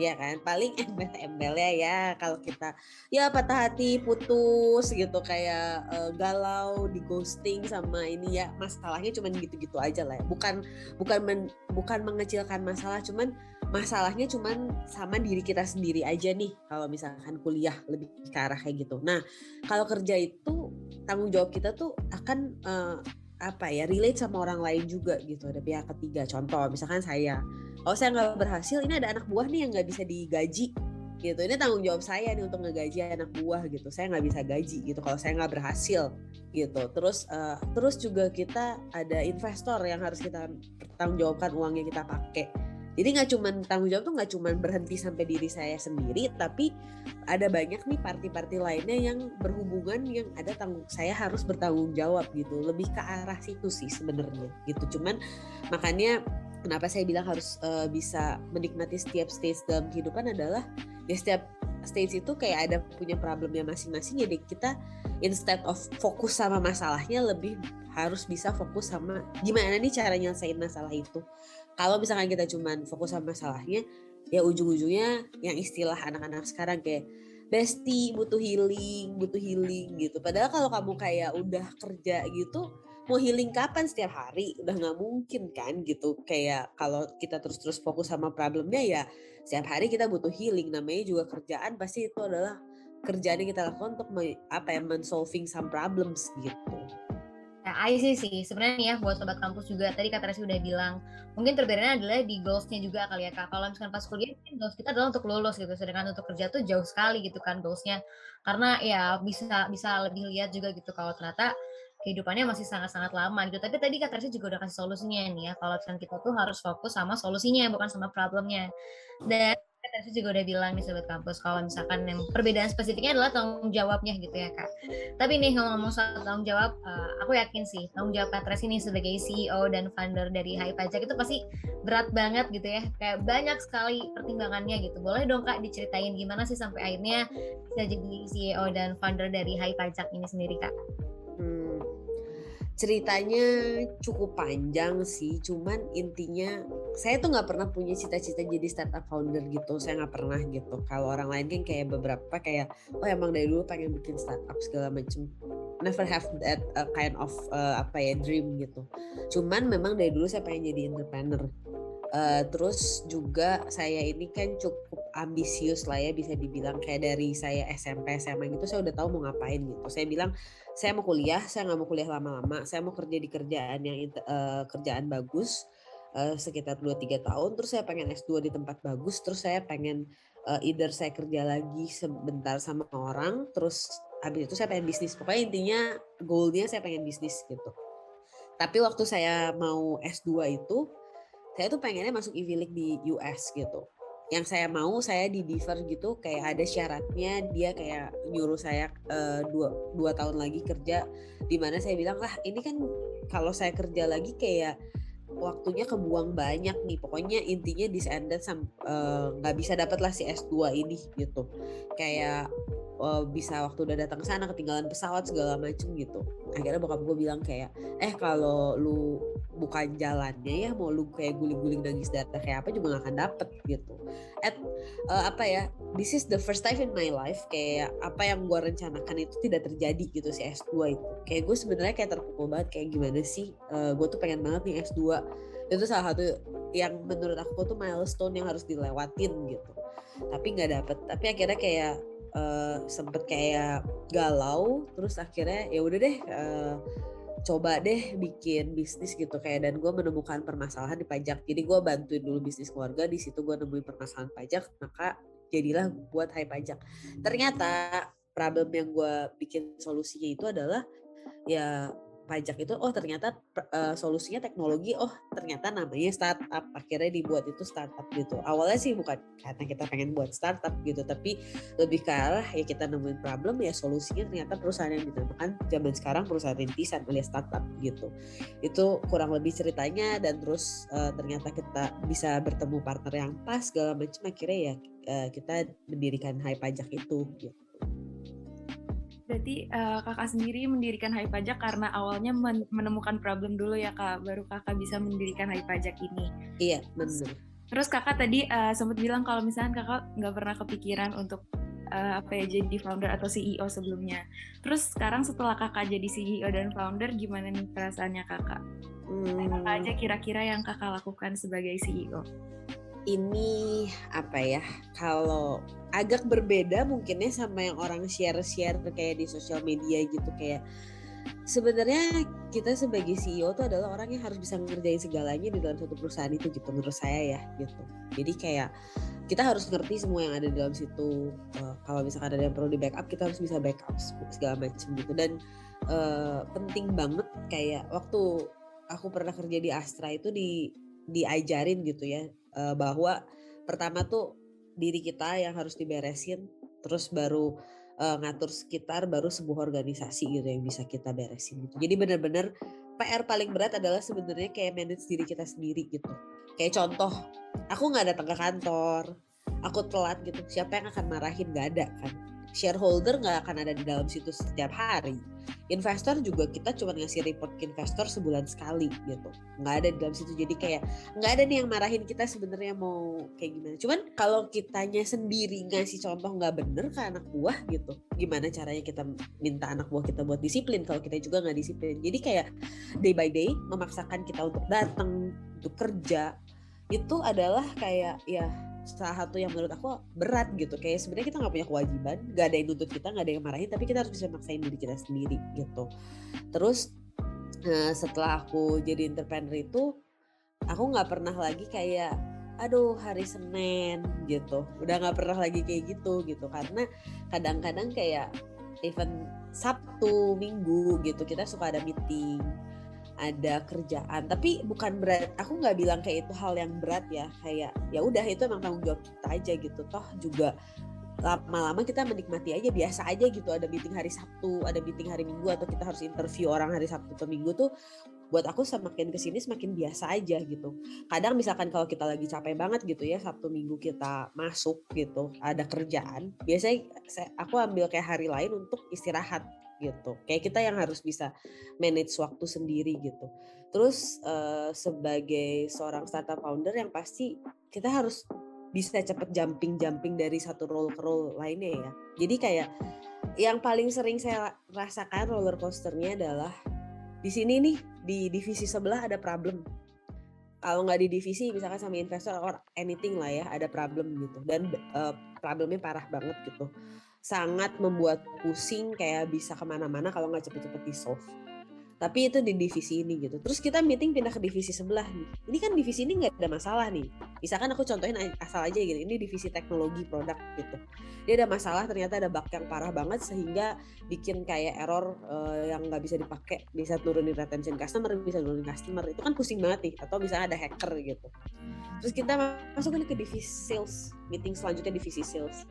Ya kan? Paling embel-embelnya ya kalau kita ya patah hati putus gitu kayak uh, galau di ghosting sama ini ya masalahnya cuman gitu-gitu aja lah ya. bukan bukan men, bukan mengecilkan masalah cuman masalahnya cuman sama diri kita sendiri aja nih kalau misalkan kuliah lebih ke arah kayak gitu. Nah kalau kerja itu tanggung jawab kita tuh akan uh, apa ya relate sama orang lain juga gitu. Ada pihak ketiga contoh misalkan saya. Kalau saya nggak berhasil ini ada anak buah nih yang nggak bisa digaji gitu. Ini tanggung jawab saya nih untuk ngegaji anak buah gitu. Saya nggak bisa gaji gitu kalau saya nggak berhasil gitu. Terus uh, terus juga kita ada investor yang harus kita tanggung jawabkan uangnya kita pakai jadi nggak cuma tanggung jawab tuh nggak cuma berhenti sampai diri saya sendiri, tapi ada banyak nih parti-parti lainnya yang berhubungan yang ada tanggung saya harus bertanggung jawab gitu. Lebih ke arah situ sih sebenarnya gitu. Cuman makanya kenapa saya bilang harus uh, bisa menikmati setiap stage dalam kehidupan adalah ya setiap stage itu kayak ada punya problemnya masing-masing jadi kita instead of fokus sama masalahnya lebih harus bisa fokus sama gimana nih cara nyelesain masalah itu kalau misalkan kita cuman fokus sama masalahnya ya ujung-ujungnya yang istilah anak-anak sekarang kayak bestie butuh healing butuh healing gitu. Padahal kalau kamu kayak udah kerja gitu mau healing kapan? Setiap hari udah nggak mungkin kan gitu. Kayak kalau kita terus-terus fokus sama problemnya ya setiap hari kita butuh healing. Namanya juga kerjaan pasti itu adalah kerjaan yang kita lakukan untuk apa ya men-solving some problems gitu Nah, I see sih. Sebenarnya ya buat sobat kampus juga tadi Kak Resi udah bilang, mungkin terbedaannya adalah di goalsnya juga kali ya Kak. Kalau misalkan pas kuliah mungkin goals kita adalah untuk lulus gitu, sedangkan untuk kerja tuh jauh sekali gitu kan goalsnya. Karena ya bisa bisa lebih lihat juga gitu kalau ternyata kehidupannya masih sangat-sangat lama gitu. Tapi tadi Kak Resi juga udah kasih solusinya nih ya. Kalau misalkan kita tuh harus fokus sama solusinya bukan sama problemnya. Dan tadi juga udah bilang nih sobat kampus kalau misalkan yang perbedaan spesifiknya adalah tanggung jawabnya gitu ya kak. Tapi nih ngomong-ngomong soal tanggung jawab, uh, aku yakin sih tanggung jawab Kak Tracy ini sebagai CEO dan founder dari Hai Pajak itu pasti berat banget gitu ya. Kayak banyak sekali pertimbangannya gitu. Boleh dong kak diceritain gimana sih sampai akhirnya bisa jadi CEO dan founder dari Hai Pajak ini sendiri kak? Hmm, ceritanya cukup panjang sih cuman intinya saya tuh nggak pernah punya cita-cita jadi startup founder gitu saya nggak pernah gitu. Kalau orang lain kan kayak beberapa kayak oh emang dari dulu pengen bikin startup segala macam never have that uh, kind of uh, apa ya dream gitu. Cuman memang dari dulu saya pengen jadi entrepreneur uh, terus juga saya ini kan cukup ambisius lah ya bisa dibilang. Kayak dari saya SMP SMA gitu saya udah tahu mau ngapain gitu. Saya bilang saya mau kuliah saya nggak mau kuliah lama-lama. Saya mau kerja di kerjaan yang uh, kerjaan bagus uh, sekitar 2-3 tahun. Terus saya pengen S2 di tempat bagus. Terus saya pengen uh, either saya kerja lagi sebentar sama orang terus habis itu saya pengen bisnis. Pokoknya intinya goalnya saya pengen bisnis gitu. Tapi waktu saya mau S2 itu saya tuh pengennya masuk Ivy League di US gitu. Yang saya mau saya di defer gitu kayak ada syaratnya dia kayak nyuruh saya uh, dua dua tahun lagi kerja di mana saya bilang lah ini kan kalau saya kerja lagi kayak waktunya kebuang banyak nih. Pokoknya intinya disended nggak uh, bisa dapat lah si S2 ini gitu. Kayak uh, bisa waktu udah datang ke sana ketinggalan pesawat segala macem gitu. Akhirnya bokap gue bilang kayak eh kalau lu bukan jalannya ya mau lu kayak guling-guling nangis data kayak apa juga gak akan dapet gitu. At uh, apa ya this is the first time in my life kayak apa yang gue rencanakan itu tidak terjadi gitu si S2 itu. Kayak gue sebenarnya kayak terpukul banget kayak gimana sih uh, gue tuh pengen banget nih S2 itu salah satu yang menurut aku tuh milestone yang harus dilewatin gitu. Tapi nggak dapet. Tapi akhirnya kayak uh, sempet kayak galau terus akhirnya ya udah deh uh, coba deh bikin bisnis gitu kayak dan gue menemukan permasalahan di pajak. Jadi gue bantuin dulu bisnis keluarga di situ gue nemuin permasalahan pajak maka jadilah buat high pajak. Ternyata problem yang gue bikin solusinya itu adalah ya pajak itu oh ternyata uh, solusinya teknologi oh ternyata namanya startup akhirnya dibuat itu startup gitu. Awalnya sih bukan karena kita pengen buat startup gitu tapi lebih ke arah ya kita nemuin problem ya solusinya ternyata perusahaan yang dinamakan zaman sekarang perusahaan rintisan alias startup gitu. Itu kurang lebih ceritanya dan terus uh, ternyata kita bisa bertemu partner yang pas segala macam akhirnya ya uh, kita mendirikan high pajak itu gitu Berarti uh, kakak sendiri mendirikan Hai Pajak karena awalnya men menemukan problem dulu ya kak, baru kakak bisa mendirikan Hai Pajak ini. Iya benar. Terus kakak tadi uh, sempat bilang kalau misalnya kakak nggak pernah kepikiran untuk uh, apa ya jadi founder atau CEO sebelumnya. Terus sekarang setelah kakak jadi CEO dan founder, gimana nih perasaannya kakak? Hmm. Apa aja kira-kira yang kakak lakukan sebagai CEO? Ini apa ya? Kalau agak berbeda mungkinnya sama yang orang share-share kayak di sosial media gitu kayak sebenarnya kita sebagai CEO tuh adalah orang yang harus bisa ngerjain segalanya di dalam satu perusahaan itu gitu menurut saya ya gitu jadi kayak kita harus ngerti semua yang ada di dalam situ uh, kalau misalkan ada yang perlu di backup kita harus bisa backup segala macam gitu dan uh, penting banget kayak waktu aku pernah kerja di Astra itu di diajarin gitu ya uh, bahwa pertama tuh diri kita yang harus diberesin terus baru uh, ngatur sekitar baru sebuah organisasi gitu yang bisa kita beresin gitu. Jadi benar-benar PR paling berat adalah sebenarnya kayak manage diri kita sendiri gitu. Kayak contoh, aku nggak datang ke kantor, aku telat gitu, siapa yang akan marahin? Gak ada kan shareholder nggak akan ada di dalam situ setiap hari. Investor juga kita cuma ngasih report ke investor sebulan sekali gitu. Nggak ada di dalam situ. Jadi kayak nggak ada nih yang marahin kita sebenarnya mau kayak gimana. Cuman kalau kitanya sendiri ngasih contoh nggak bener ke anak buah gitu. Gimana caranya kita minta anak buah kita buat disiplin kalau kita juga nggak disiplin. Jadi kayak day by day memaksakan kita untuk datang, untuk kerja itu adalah kayak ya salah satu yang menurut aku berat gitu. Kayak sebenarnya kita nggak punya kewajiban nggak ada yang nuntut kita nggak ada yang marahin tapi kita harus bisa maksain diri kita sendiri gitu. Terus nah, setelah aku jadi entrepreneur itu aku nggak pernah lagi kayak aduh hari Senin gitu. Udah nggak pernah lagi kayak gitu gitu. Karena kadang-kadang kayak even Sabtu Minggu gitu kita suka ada meeting ada kerjaan. Tapi bukan berat aku nggak bilang kayak itu hal yang berat ya. Kayak ya udah itu emang tanggung jawab kita aja gitu. Toh juga lama-lama kita menikmati aja biasa aja gitu. Ada meeting hari Sabtu ada meeting hari Minggu atau kita harus interview orang hari Sabtu atau Minggu tuh buat aku semakin ke sini semakin biasa aja gitu. Kadang misalkan kalau kita lagi capek banget gitu ya Sabtu Minggu kita masuk gitu ada kerjaan biasanya aku ambil kayak hari lain untuk istirahat gitu. Kayak kita yang harus bisa manage waktu sendiri gitu. Terus uh, sebagai seorang startup founder yang pasti kita harus bisa cepet jumping-jumping dari satu role ke role lainnya ya. Jadi kayak yang paling sering saya rasakan roller coasternya adalah di sini nih di divisi sebelah ada problem. Kalau nggak di divisi misalkan sama investor or anything lah ya ada problem gitu dan uh, problemnya parah banget gitu sangat membuat pusing kayak bisa ke mana-mana kalau nggak cepet-cepet di solve. tapi itu di divisi ini gitu. Terus kita meeting pindah ke divisi sebelah nih. Ini kan divisi ini nggak ada masalah nih. Misalkan aku contohin asal aja gitu ini divisi teknologi produk gitu. Dia ada masalah ternyata ada bug yang parah banget sehingga bikin kayak error uh, yang nggak bisa dipakai. Bisa turunin retention customer bisa turunin customer. Itu kan pusing banget nih. Atau misalnya ada hacker gitu. Terus kita masukin ke divisi sales meeting selanjutnya divisi sales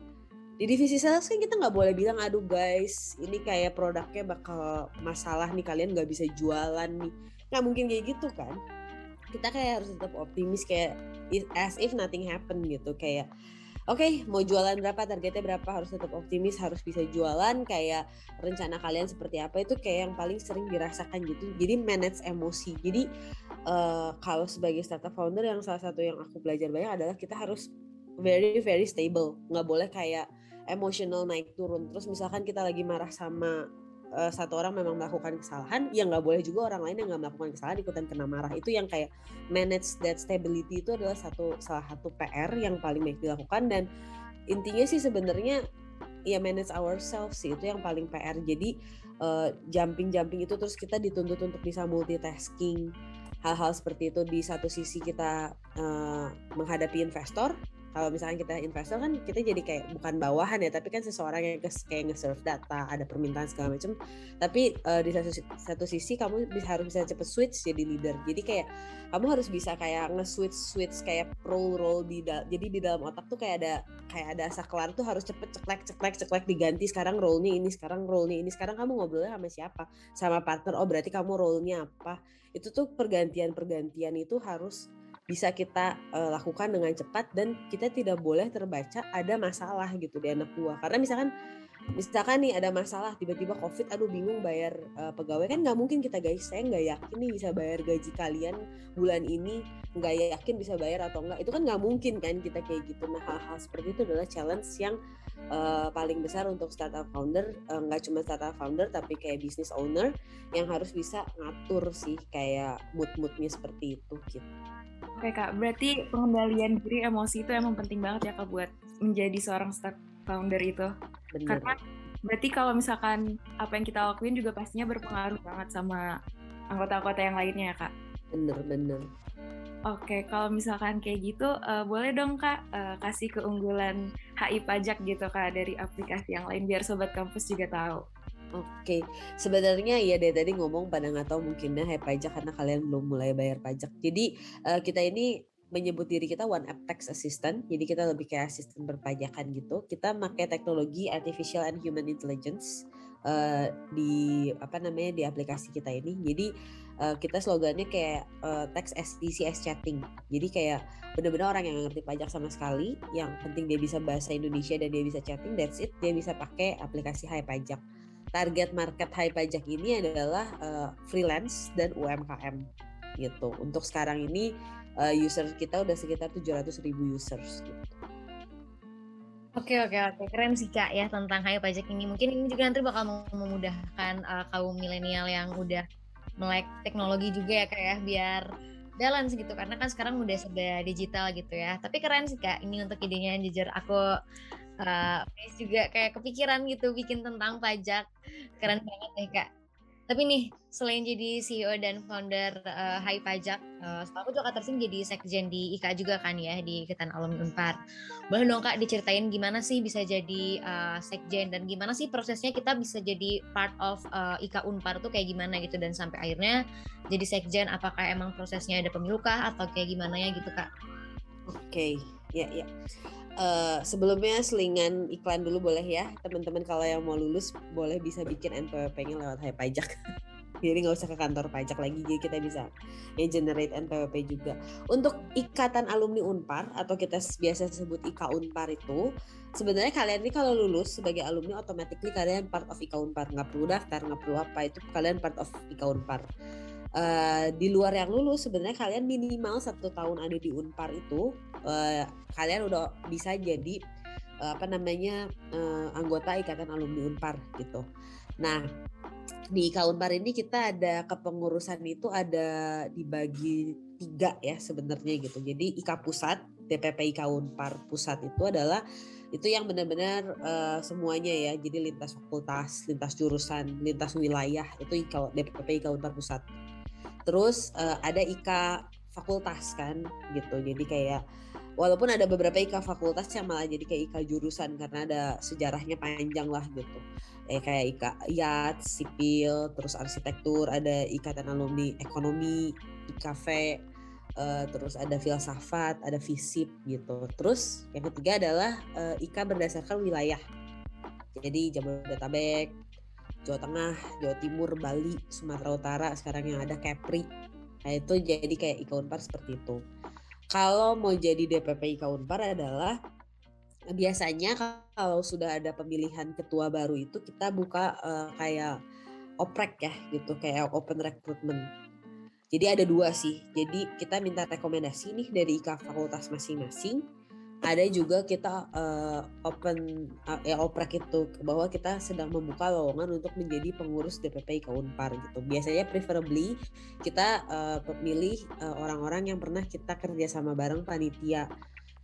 di divisi sales kan kita nggak boleh bilang aduh guys ini kayak produknya bakal masalah nih kalian nggak bisa jualan nih. Nggak mungkin kayak gitu kan. Kita kayak harus tetap optimis kayak as if nothing happen gitu. Kayak oke okay, mau jualan berapa targetnya berapa harus tetap optimis harus bisa jualan. Kayak rencana kalian seperti apa itu kayak yang paling sering dirasakan gitu. Jadi manage emosi. Jadi uh, kalau sebagai startup founder yang salah satu yang aku belajar banyak adalah kita harus very very stable. Nggak boleh kayak emosional naik turun. Terus misalkan kita lagi marah sama uh, satu orang memang melakukan kesalahan ya nggak boleh juga orang lain yang nggak melakukan kesalahan ikutan kena marah. Itu yang kayak manage that stability itu adalah satu salah satu PR yang paling baik dilakukan. Dan intinya sih sebenarnya ya manage ourselves sih itu yang paling PR jadi uh, eh, jumping jumping itu terus kita dituntut untuk bisa multitasking hal-hal seperti itu di satu sisi kita uh, menghadapi investor kalau misalnya kita investor kan kita jadi kayak bukan bawahan ya tapi kan seseorang yang kayak nge-serve data ada permintaan segala macam tapi uh, di satu satu sisi kamu bisa harus bisa cepet switch jadi leader. Jadi kayak kamu harus bisa kayak nge-switch switch kayak role role di jadi di dalam otak tuh kayak ada kayak ada saklar tuh harus cepet ceklek ceklek ceklek diganti. Sekarang role-nya ini sekarang role-nya ini sekarang kamu ngobrolnya sama siapa? Sama partner oh berarti kamu role-nya apa? Itu tuh pergantian pergantian itu harus bisa kita uh, lakukan dengan cepat dan kita tidak boleh terbaca ada masalah gitu di anak buah. Karena misalkan misalkan nih ada masalah tiba-tiba covid aduh bingung bayar uh, pegawai. Kan nggak mungkin kita guys. Saya nggak yakin nih bisa bayar gaji kalian bulan ini nggak yakin bisa bayar atau enggak itu kan nggak mungkin kan kita kayak gitu. Nah hal-hal seperti itu adalah challenge yang uh, paling besar untuk startup founder. Nggak uh, cuma startup founder tapi kayak business owner yang harus bisa ngatur sih kayak mood-moodnya seperti itu gitu. Oke kak, berarti pengendalian diri emosi itu emang penting banget ya kak buat menjadi seorang start founder itu. Bener. Karena berarti kalau misalkan apa yang kita lakuin juga pastinya berpengaruh banget sama anggota-anggota yang lainnya ya kak. Bener-bener. Oke, kalau misalkan kayak gitu, uh, boleh dong kak uh, kasih keunggulan HI pajak gitu kak dari aplikasi yang lain biar sobat kampus juga tahu. Oke, sebenarnya ya dari tadi ngomong pada nggak tahu mungkinnya hai pajak karena kalian belum mulai bayar pajak. Jadi uh, kita ini menyebut diri kita One App Tax Assistant. Jadi kita lebih kayak asisten berpajakan gitu. Kita pakai teknologi artificial and human intelligence uh, di apa namanya di aplikasi kita ini. Jadi uh, kita slogannya kayak uh, tax SDC as chatting. Jadi kayak benar-benar orang yang ngerti pajak sama sekali, yang penting dia bisa bahasa Indonesia dan dia bisa chatting, that's it. Dia bisa pakai aplikasi Hai Pajak target market high pajak ini adalah uh, freelance dan UMKM gitu. Untuk sekarang ini uh, user kita udah sekitar 700 ribu users gitu. Oke oke oke keren sih kak ya tentang high pajak ini. Mungkin ini juga nanti bakal memudahkan uh, kaum milenial yang udah melek teknologi juga ya kak ya biar balance gitu karena kan sekarang udah sudah digital gitu ya. Tapi keren sih kak ini untuk idenya jujur aku uh, juga kayak kepikiran gitu bikin tentang pajak keren banget deh kak tapi nih selain jadi CEO dan founder uh, Hai Pajak, uh, aku juga tersin jadi sekjen di IKA juga kan ya di Ikatan Alumni Unpar. Boleh dong kak diceritain gimana sih bisa jadi uh, sekjen dan gimana sih prosesnya kita bisa jadi part of uh, IKA Unpar tuh kayak gimana gitu dan sampai akhirnya jadi sekjen apakah emang prosesnya ada pemilu kah atau kayak gimana ya gitu kak? Oke, okay. ya ya. Uh, sebelumnya selingan iklan dulu boleh ya. Teman-teman kalau yang mau lulus boleh bisa bikin NPWP-nya lewat Hai Pajak. Jadi nggak usah ke kantor pajak lagi jadi kita bisa ya generate NPWP juga. Untuk ikatan alumni Unpar atau kita biasa sebut IKA Unpar itu sebenarnya kalian ini kalau lulus sebagai alumni automatically kalian part of IKA Unpar. Nggak perlu daftar nggak perlu apa itu kalian part of IKA Unpar uh, di luar yang lulus sebenarnya kalian minimal satu tahun ada di Unpar itu uh, kalian udah bisa jadi uh, apa namanya uh, anggota ikatan alumni Unpar gitu. Nah di IKA Unpar ini kita ada kepengurusan itu ada dibagi tiga ya sebenarnya gitu. Jadi IKA pusat DPP IKA Unpar pusat itu adalah itu yang benar-benar uh, semuanya ya jadi lintas fakultas lintas jurusan lintas wilayah itu IKA, DPP IKA Unpar pusat terus uh, ada IKA fakultas kan gitu jadi kayak walaupun ada beberapa IKA fakultas yang malah jadi kayak IKA jurusan karena ada sejarahnya panjang lah gitu eh kayak IKA IAT, sipil, terus arsitektur, ada ikatan alumni ekonomi, IKV, uh, terus ada filsafat, ada fisip gitu. Terus yang ketiga adalah uh, IKA berdasarkan wilayah. Jadi Jabodetabek, Jawa Tengah, Jawa Timur, Bali, Sumatera Utara, sekarang yang ada Kepri. Nah itu jadi kayak IKA Unpar seperti itu. Kalau mau jadi DPP IKA Unpar adalah biasanya kalau sudah ada pemilihan ketua baru itu kita buka uh, kayak oprek ya gitu kayak open recruitment jadi ada dua sih. Jadi kita minta rekomendasi nih dari IKA fakultas masing-masing. Ada juga kita uh, open uh, ya oprek itu bahwa kita sedang membuka lowongan untuk menjadi pengurus DPP IKA Unpar gitu. Biasanya preferably kita uh, memilih orang-orang uh, yang pernah kita kerja sama bareng panitia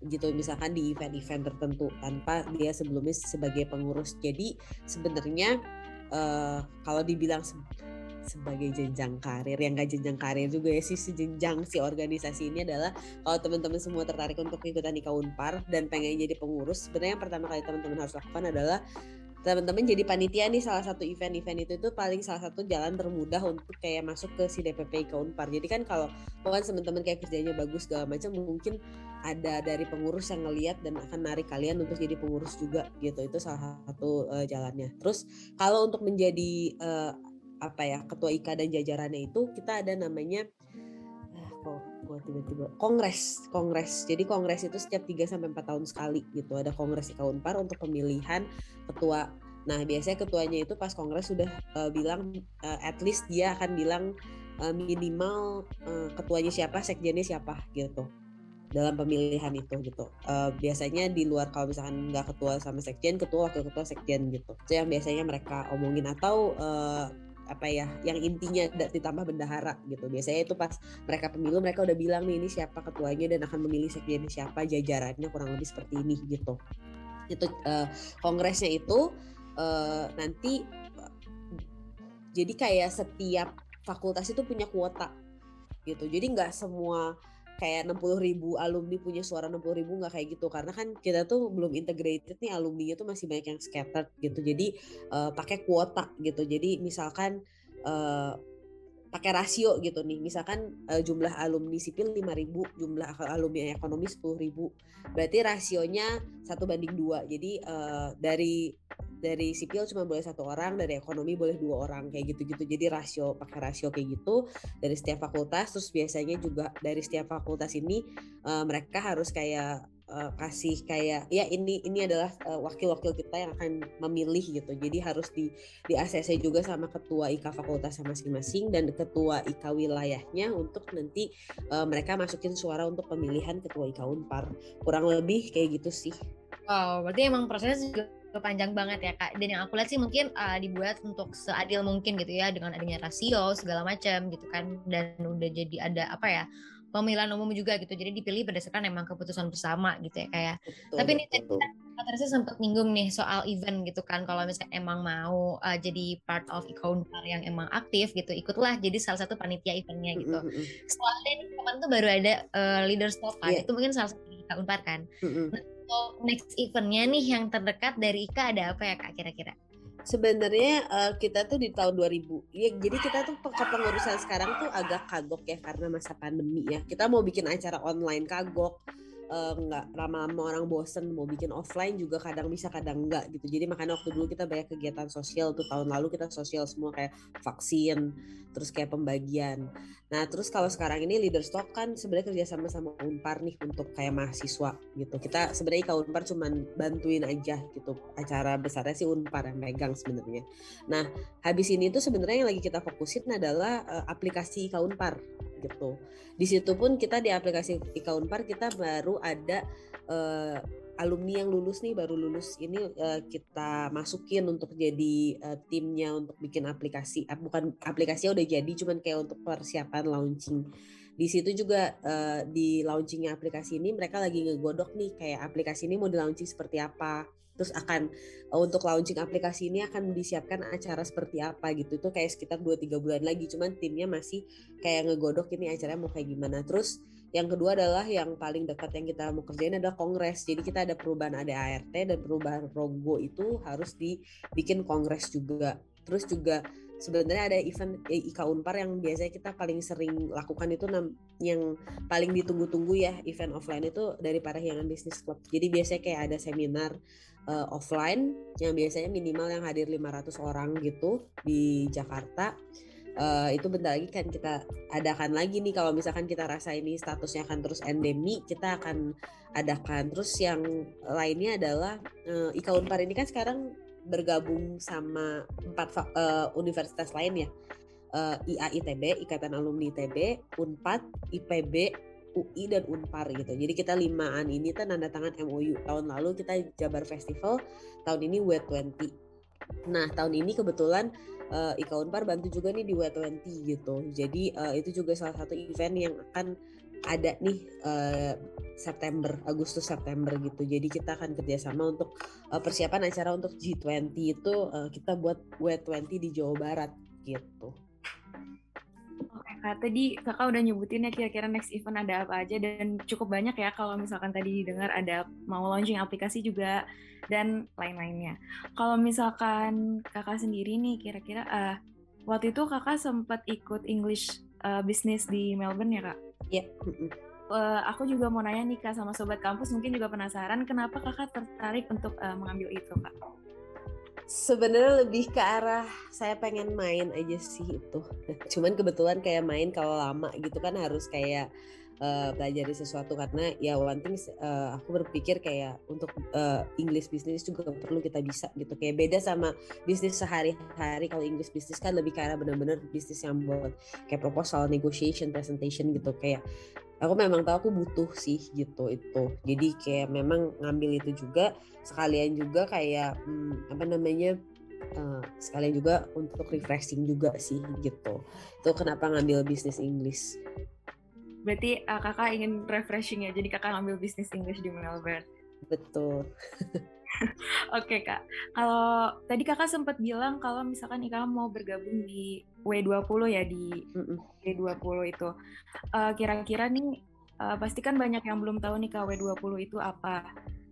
gitu misalkan di event-event tertentu tanpa dia sebelumnya sebagai pengurus jadi sebenarnya uh, kalau dibilang sebagai jenjang karir yang gak jenjang karir juga ya sih jenjang si organisasi ini adalah kalau teman-teman semua tertarik untuk ikutan nikah unpar dan pengen jadi pengurus sebenarnya yang pertama kali teman-teman harus lakukan adalah teman-teman jadi panitia nih salah satu event-event itu itu paling salah satu jalan termudah untuk kayak masuk ke si DPP ke Unpar. Jadi kan kalau kan teman-teman kayak kerjanya bagus segala macam mungkin ada dari pengurus yang ngeliat dan akan narik kalian untuk jadi pengurus juga gitu. Itu salah satu uh, jalannya. Terus kalau untuk menjadi uh, apa ya ketua IKA dan jajarannya itu kita ada namanya ah, kok gua tiba-tiba kongres kongres jadi kongres itu setiap 3 sampai empat tahun sekali gitu ada kongres IKA Unpar untuk pemilihan ketua nah biasanya ketuanya itu pas kongres sudah uh, bilang uh, at least dia akan bilang uh, minimal uh, ketuanya siapa sekjennya siapa gitu dalam pemilihan itu gitu. Uh, biasanya di luar kalau misalkan nggak ketua sama sekjen, ketua wakil ketua sekjen gitu. Itu yang biasanya mereka omongin atau uh, apa ya yang intinya ditambah bendahara gitu. Biasanya itu pas mereka pemilu mereka udah bilang nih ini siapa ketuanya dan akan memilih sekjen siapa jajarannya kurang lebih seperti ini gitu. Itu uh, kongresnya itu uh, nanti jadi kayak setiap fakultas itu punya kuota gitu. Jadi nggak semua kayak 60 ribu alumni punya suara 60 ribu nggak kayak gitu. Karena kan kita tuh belum integrated nih alumni tuh masih banyak yang scattered gitu. Jadi uh, pakai kuota gitu. Jadi misalkan uh, pakai rasio gitu nih. Misalkan uh, jumlah alumni sipil 5000 jumlah alumni ekonomi 10000 berarti rasionya satu banding dua. Jadi uh, dari dari sipil cuma boleh satu orang dari ekonomi boleh dua orang kayak gitu-gitu. Jadi rasio pakai rasio kayak gitu dari setiap fakultas. Terus biasanya juga dari setiap fakultas ini uh, mereka harus kayak uh, kasih kayak ya ini ini adalah uh, wakil-wakil kita yang akan memilih gitu. Jadi harus di di ACC juga sama ketua IKA fakultas masing-masing dan ketua IKA wilayahnya untuk nanti uh, mereka masukin suara untuk pemilihan ketua IKA Unpar. Kurang lebih kayak gitu sih. Wow, berarti emang prosesnya juga panjang banget ya kak. Dan yang aku lihat sih mungkin uh, dibuat untuk seadil mungkin gitu ya dengan adanya rasio segala macam gitu kan. Dan udah jadi ada apa ya pemilihan umum juga gitu. Jadi dipilih berdasarkan emang keputusan bersama gitu ya kayak. Ya. Tapi ini tadi Kak Teresa sempat nyinggung nih soal event gitu kan. Kalau misalnya emang mau uh, jadi part of Ikaunpar yang emang aktif gitu, ikutlah jadi salah satu panitia eventnya gitu. Mm -hmm. Setelah ini kemarin tuh baru ada uh, leaders talk kan. Yeah. Itu mungkin salah satu Ikaunpar kan. Mm -hmm. Nah, next eventnya nih yang terdekat dari Ika ada apa ya Kak kira-kira? Sebenarnya uh, kita tuh di tahun 2000 ya jadi kita tuh kepengurusan sekarang tuh agak kagok ya karena masa pandemi ya. Kita mau bikin acara online kagok uh, nggak lama-lama orang bosen mau bikin offline juga kadang bisa kadang enggak gitu. Jadi makanya waktu dulu kita banyak kegiatan sosial tuh. Tahun lalu kita sosial semua kayak vaksin terus kayak pembagian. Nah terus kalau sekarang ini leader stock kan sebenarnya kerjasama sama Unpar nih untuk kayak mahasiswa gitu. Kita sebenarnya kalau Unpar cuman bantuin aja gitu. Acara besarnya sih Unpar yang megang sebenarnya. Nah habis ini tuh sebenarnya yang lagi kita fokusin adalah uh, aplikasi Kaunpar gitu. Di situ pun kita di aplikasi Ika Unpar kita baru ada uh, alumni yang lulus nih baru lulus ini uh, kita masukin untuk jadi uh, timnya untuk bikin aplikasi. Uh, bukan aplikasinya udah jadi cuman kayak untuk persiapan launching. di situ juga uh, di launchingnya aplikasi ini mereka lagi ngegodok nih kayak aplikasi ini mau di launching seperti apa terus akan uh, untuk launching aplikasi ini akan disiapkan acara seperti apa gitu. Itu kayak sekitar 2-3 bulan lagi cuman timnya masih kayak ngegodok ini acaranya mau kayak gimana. Terus yang kedua adalah yang paling dekat yang kita mau kerjain adalah kongres. Jadi kita ada perubahan ADART dan perubahan logo itu harus dibikin kongres juga. Terus juga sebenarnya ada event eh, IKA Unpar yang biasanya kita paling sering lakukan itu yang paling ditunggu-tunggu ya event offline itu dari para hiangan bisnis club. Jadi biasanya kayak ada seminar uh, offline yang biasanya minimal yang hadir 500 orang gitu di Jakarta. Uh, itu bentar lagi kan kita adakan lagi nih. Kalau misalkan kita rasa ini statusnya akan terus endemi kita akan adakan. Terus yang lainnya adalah uh, IKA Unpar ini kan sekarang bergabung sama empat uh, universitas lain ya. Uh, IAITB Ikatan Alumni ITB Unpad IPB UI dan Unpar gitu jadi kita limaan ini kan nanda tangan MOU tahun lalu kita Jabar Festival tahun ini W20 nah tahun ini kebetulan uh, Ika Unpar bantu juga nih di W20 gitu jadi uh, itu juga salah satu event yang akan ada nih uh, September, Agustus September gitu. Jadi kita akan kerjasama untuk uh, persiapan acara untuk G20 itu uh, kita buat W20 di Jawa Barat gitu. Kak, tadi kakak udah nyebutin ya kira-kira next event ada apa aja dan cukup banyak ya kalau misalkan tadi didengar ada mau launching aplikasi juga dan lain-lainnya. Kalau misalkan kakak sendiri nih kira-kira uh, waktu itu kakak sempat ikut English uh, business di Melbourne ya kak? Iya. Uh, aku juga mau nanya nih kak sama sobat kampus mungkin juga penasaran kenapa kakak tertarik untuk uh, mengambil itu kak? Sebenarnya lebih ke arah saya pengen main aja sih itu. Cuman kebetulan kayak main kalau lama gitu kan harus kayak uh, pelajari sesuatu karena ya one thing uh, aku berpikir kayak untuk uh, English business juga perlu kita bisa gitu. Kayak beda sama bisnis sehari-hari. Kalau English business kan lebih kayak benar-benar bisnis yang buat kayak proposal negotiation presentation gitu. Kayak aku memang tahu aku butuh sih gitu itu jadi kayak memang ngambil itu juga sekalian juga kayak hmm, apa namanya uh, sekalian juga untuk refreshing juga sih gitu itu kenapa ngambil bisnis English Berarti uh, kakak ingin refreshing ya, jadi kakak ngambil bisnis English di Melbourne. Betul. Oke okay, kak, kalau tadi kakak sempat bilang kalau misalkan Ika mau bergabung di W20 ya di W20 itu, uh, kira-kira nih uh, pasti kan banyak yang belum tahu nih kak W20 itu apa.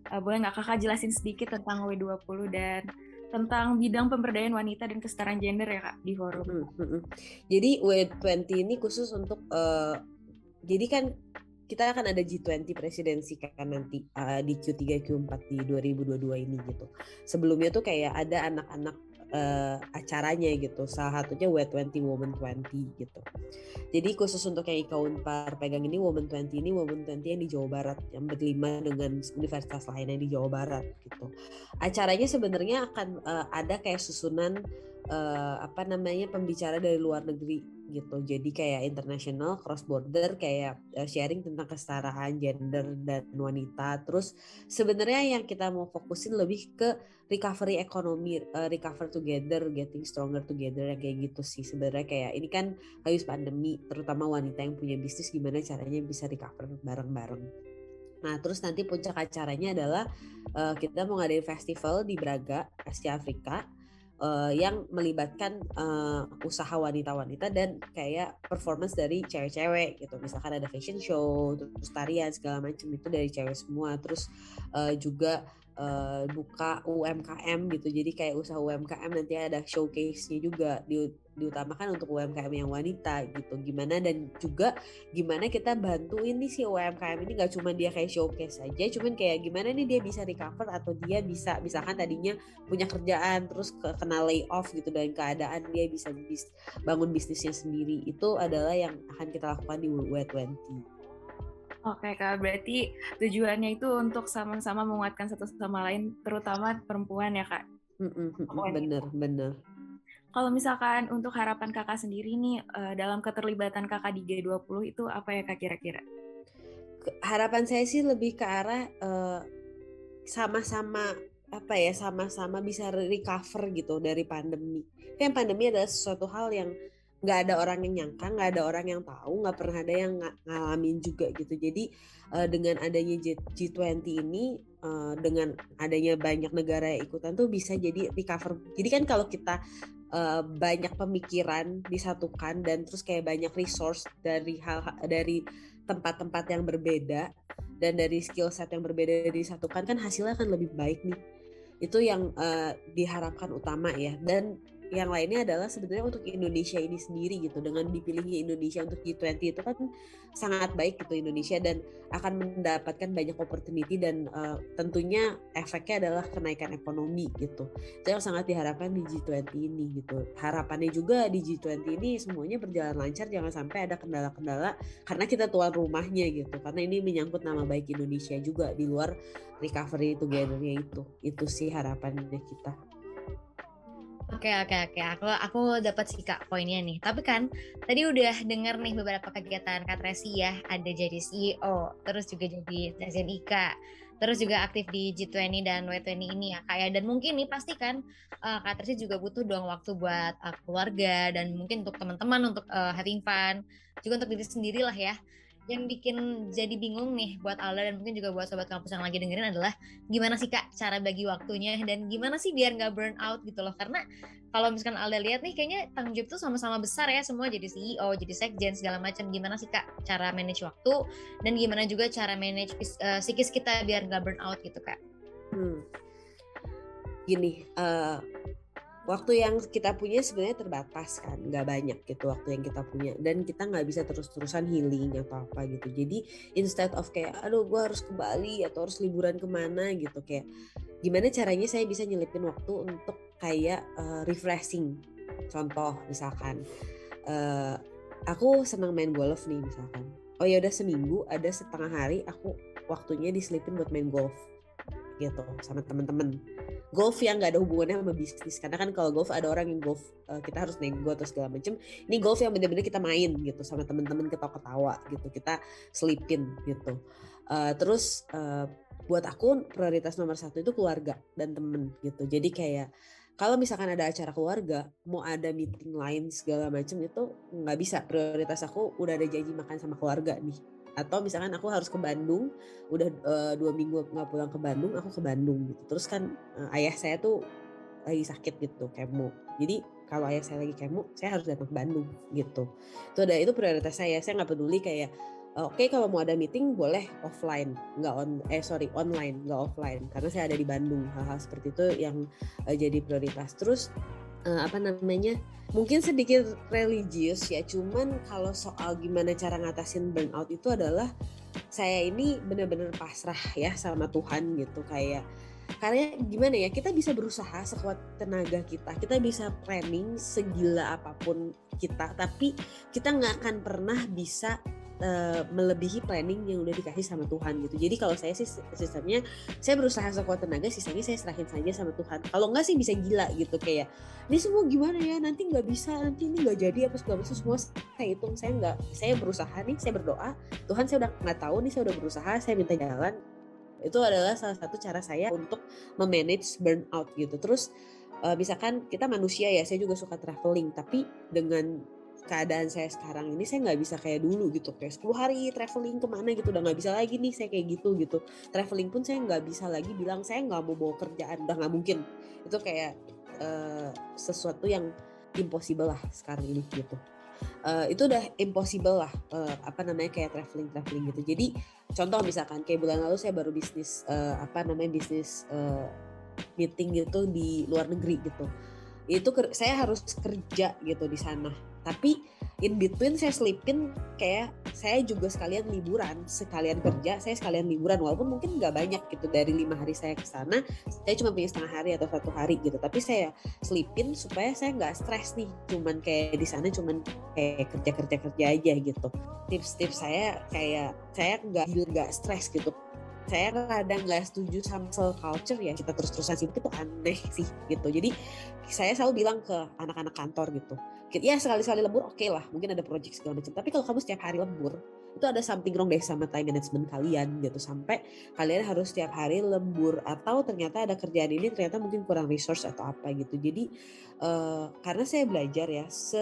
Uh, boleh nggak kakak jelasin sedikit tentang W20 dan tentang bidang pemberdayaan wanita dan kesetaraan gender ya kak di forum. Mm -hmm. Jadi W20 ini khusus untuk uh, jadi kan kita akan ada G20 presidensi kan nanti uh, di Q3 Q4 di 2022 ini gitu. Sebelumnya tuh kayak ada anak-anak uh, acaranya gitu. Salah satunya W20 Women 20 gitu. Jadi khusus untuk yang Ika Unpar pegang ini Women 20 ini Women 20 yang di Jawa Barat yang berlima dengan universitas lainnya di Jawa Barat gitu. Acaranya sebenarnya akan uh, ada kayak susunan uh, apa namanya pembicara dari luar negeri gitu. Jadi kayak international cross border kayak uh, sharing tentang kesetaraan gender dan wanita. Terus sebenarnya yang kita mau fokusin lebih ke recovery ekonomi, uh, recover together, getting stronger together yang kayak gitu sih. Sebenarnya kayak ini kan habis pandemi, terutama wanita yang punya bisnis gimana caranya bisa recover bareng-bareng. Nah, terus nanti puncak acaranya adalah uh, kita mau ngadain festival di Braga, Asia Afrika uh, yang melibatkan uh, usaha wanita-wanita dan kayak performance dari cewek-cewek gitu. Misalkan ada fashion show terus tarian segala macam itu dari cewek semua. Terus uh, juga uh, buka UMKM gitu. Jadi kayak usaha UMKM nanti ada showcase-nya juga. Di, diutamakan untuk UMKM yang wanita gitu. Gimana dan juga gimana kita bantuin nih si UMKM ini. Gak cuma dia kayak showcase aja cuman kayak gimana nih dia bisa recover atau dia bisa misalkan tadinya punya kerjaan terus kena layoff gitu dan keadaan dia bisa bis, bangun bisnisnya sendiri. Itu adalah yang akan kita lakukan di W20 Oke kak, berarti tujuannya itu untuk sama-sama menguatkan satu sama lain, terutama perempuan ya kak. bener bener. Kalau misalkan untuk harapan kakak sendiri nih uh, dalam keterlibatan kakak di G20 itu apa ya kak kira-kira? Harapan saya sih lebih ke arah uh, sama-sama apa ya sama-sama bisa recover gitu dari pandemi. Kan pandemi adalah sesuatu hal yang nggak ada orang yang nyangka nggak ada orang yang tahu nggak pernah ada yang ng ngalamin juga gitu. Jadi uh, dengan adanya G20 ini uh, dengan adanya banyak negara yang ikutan tuh bisa jadi recover. Jadi kan kalau kita uh, banyak pemikiran disatukan dan terus kayak banyak resource dari hal dari tempat-tempat yang berbeda dan dari skill set yang berbeda disatukan kan hasilnya akan lebih baik nih. Itu yang uh, diharapkan utama ya. Dan yang lainnya adalah sebenarnya untuk Indonesia ini sendiri gitu dengan dipilihnya Indonesia untuk G20 itu kan sangat baik gitu Indonesia dan akan mendapatkan banyak opportunity dan uh, tentunya efeknya adalah kenaikan ekonomi gitu. Itu yang sangat diharapkan di G20 ini gitu. Harapannya juga di G20 ini semuanya berjalan lancar jangan sampai ada kendala-kendala karena kita tuan rumahnya gitu. Karena ini menyangkut nama baik Indonesia juga di luar recovery together-nya itu. Itu sih harapannya kita Oke oke oke, aku aku dapat sih kak poinnya nih. Tapi kan tadi udah denger nih beberapa kegiatan Kak Tracy ya, ada jadi CEO, terus juga jadi Sekjen IKA, terus juga aktif di G20 dan W20 ini ya kak ya. Dan mungkin nih pasti kan uh, Kak Tracy juga butuh dong waktu buat uh, keluarga dan mungkin untuk teman-teman untuk uh, having fun, juga untuk diri sendiri lah ya yang bikin jadi bingung nih buat Alda dan mungkin juga buat sobat kampus yang lagi dengerin adalah gimana sih kak cara bagi waktunya dan gimana sih biar nggak burn out gitu loh. Karena kalau misalkan Alda lihat nih kayaknya tanggung jawab tuh sama-sama besar ya semua jadi CEO jadi sekjen segala macam. Gimana sih kak cara manage waktu dan gimana juga cara manage uh, psikis kita biar nggak burn out gitu kak? Hmm. gini uh, waktu yang kita punya sebenarnya terbatas kan nggak banyak gitu waktu yang kita punya. Dan kita nggak bisa terus-terusan healing atau apa gitu. Jadi instead of kayak aduh gue harus ke Bali atau harus liburan ke mana gitu kayak gimana caranya saya bisa nyelipin waktu untuk kayak uh, refreshing? Contoh misalkan uh, aku senang main golf nih misalkan. Oh ya udah seminggu ada setengah hari aku waktunya diselipin buat main golf gitu sama temen-temen. Golf yang nggak ada hubungannya sama bisnis karena kan kalau golf ada orang yang golf uh, kita harus nego atau segala macam ini golf yang bener-bener kita main gitu sama temen-temen ketawa-ketawa gitu kita selipin gitu. Uh, terus uh, buat aku prioritas nomor satu itu keluarga dan temen gitu. Jadi kayak kalau misalkan ada acara keluarga, mau ada meeting lain segala macam itu nggak bisa. Prioritas aku udah ada janji makan sama keluarga nih atau misalkan aku harus ke Bandung udah uh, dua minggu nggak pulang ke Bandung aku ke Bandung gitu. Terus kan uh, ayah saya tuh lagi sakit gitu kemo. Jadi kalau ayah saya lagi kemo saya harus datang ke Bandung gitu. Itu ada itu prioritas saya. Saya nggak peduli kayak oke okay, kalau mau ada meeting boleh offline. Nggak on eh sorry online nggak offline. Karena saya ada di Bandung hal-hal seperti itu yang uh, jadi prioritas. Terus uh, apa namanya mungkin sedikit religius ya cuman kalau soal gimana cara ngatasin burnout itu adalah saya ini benar-benar pasrah ya sama Tuhan gitu kayak karena gimana ya kita bisa berusaha sekuat tenaga kita kita bisa planning segila apa pun kita tapi kita nggak akan pernah bisa uh, melebihi planning yang udah dikasih sama Tuhan gitu. Jadi kalau saya sih sistemnya saya berusaha sekuat tenaga, sisanya saya serahin saja sama Tuhan. Kalau enggak sih bisa gila gitu kayak ini semua gimana ya nanti nggak bisa nanti ini nggak jadi apa segala macam semua saya hitung saya nggak saya berusaha nih saya berdoa Tuhan saya udah nggak tahu nih saya udah berusaha saya minta jalan itu adalah salah satu cara saya untuk memanage burnout gitu terus uh, misalkan kita manusia ya saya juga suka traveling tapi dengan keadaan saya sekarang ini saya nggak bisa kayak dulu gitu. Kayak 10 hari traveling ke mana gitu udah nggak bisa lagi nih saya kayak gitu gitu. Traveling pun saya nggak bisa lagi bilang saya nggak mau bawa kerjaan udah nggak mungkin. Itu kayak uh, sesuatu yang impossible lah sekarang ini gitu. Uh, itu udah impossible lah uh, apa namanya kayak traveling traveling gitu. Jadi contoh misalkan kayak bulan lalu saya baru bisnis uh, apa namanya bisnis uh, meeting gitu di luar negeri gitu. Itu saya harus kerja gitu di sana tapi in between saya selipin kayak saya juga sekalian liburan sekalian kerja saya sekalian liburan. Walaupun mungkin nggak banyak gitu dari lima hari saya ke sana saya cuma punya setengah hari atau satu hari gitu. Tapi saya selipin supaya saya nggak stres nih cuman kayak di sana cuman kayak kerja kerja kerja aja gitu. Tips-tips saya kayak saya nggak nggak stres gitu. Saya kadang nggak setuju sama culture ya kita terus-terusan sibuk itu aneh sih gitu. Jadi saya selalu bilang ke anak-anak kantor gitu ya sekali-sekali lembur oke okay lah mungkin ada project segala macam. Tapi kalau kamu setiap hari lembur itu ada something wrong deh sama time management kalian gitu. Sampai kalian harus setiap hari lembur atau ternyata ada kerjaan ini ternyata mungkin kurang resource atau apa gitu. Jadi uh, karena saya belajar ya se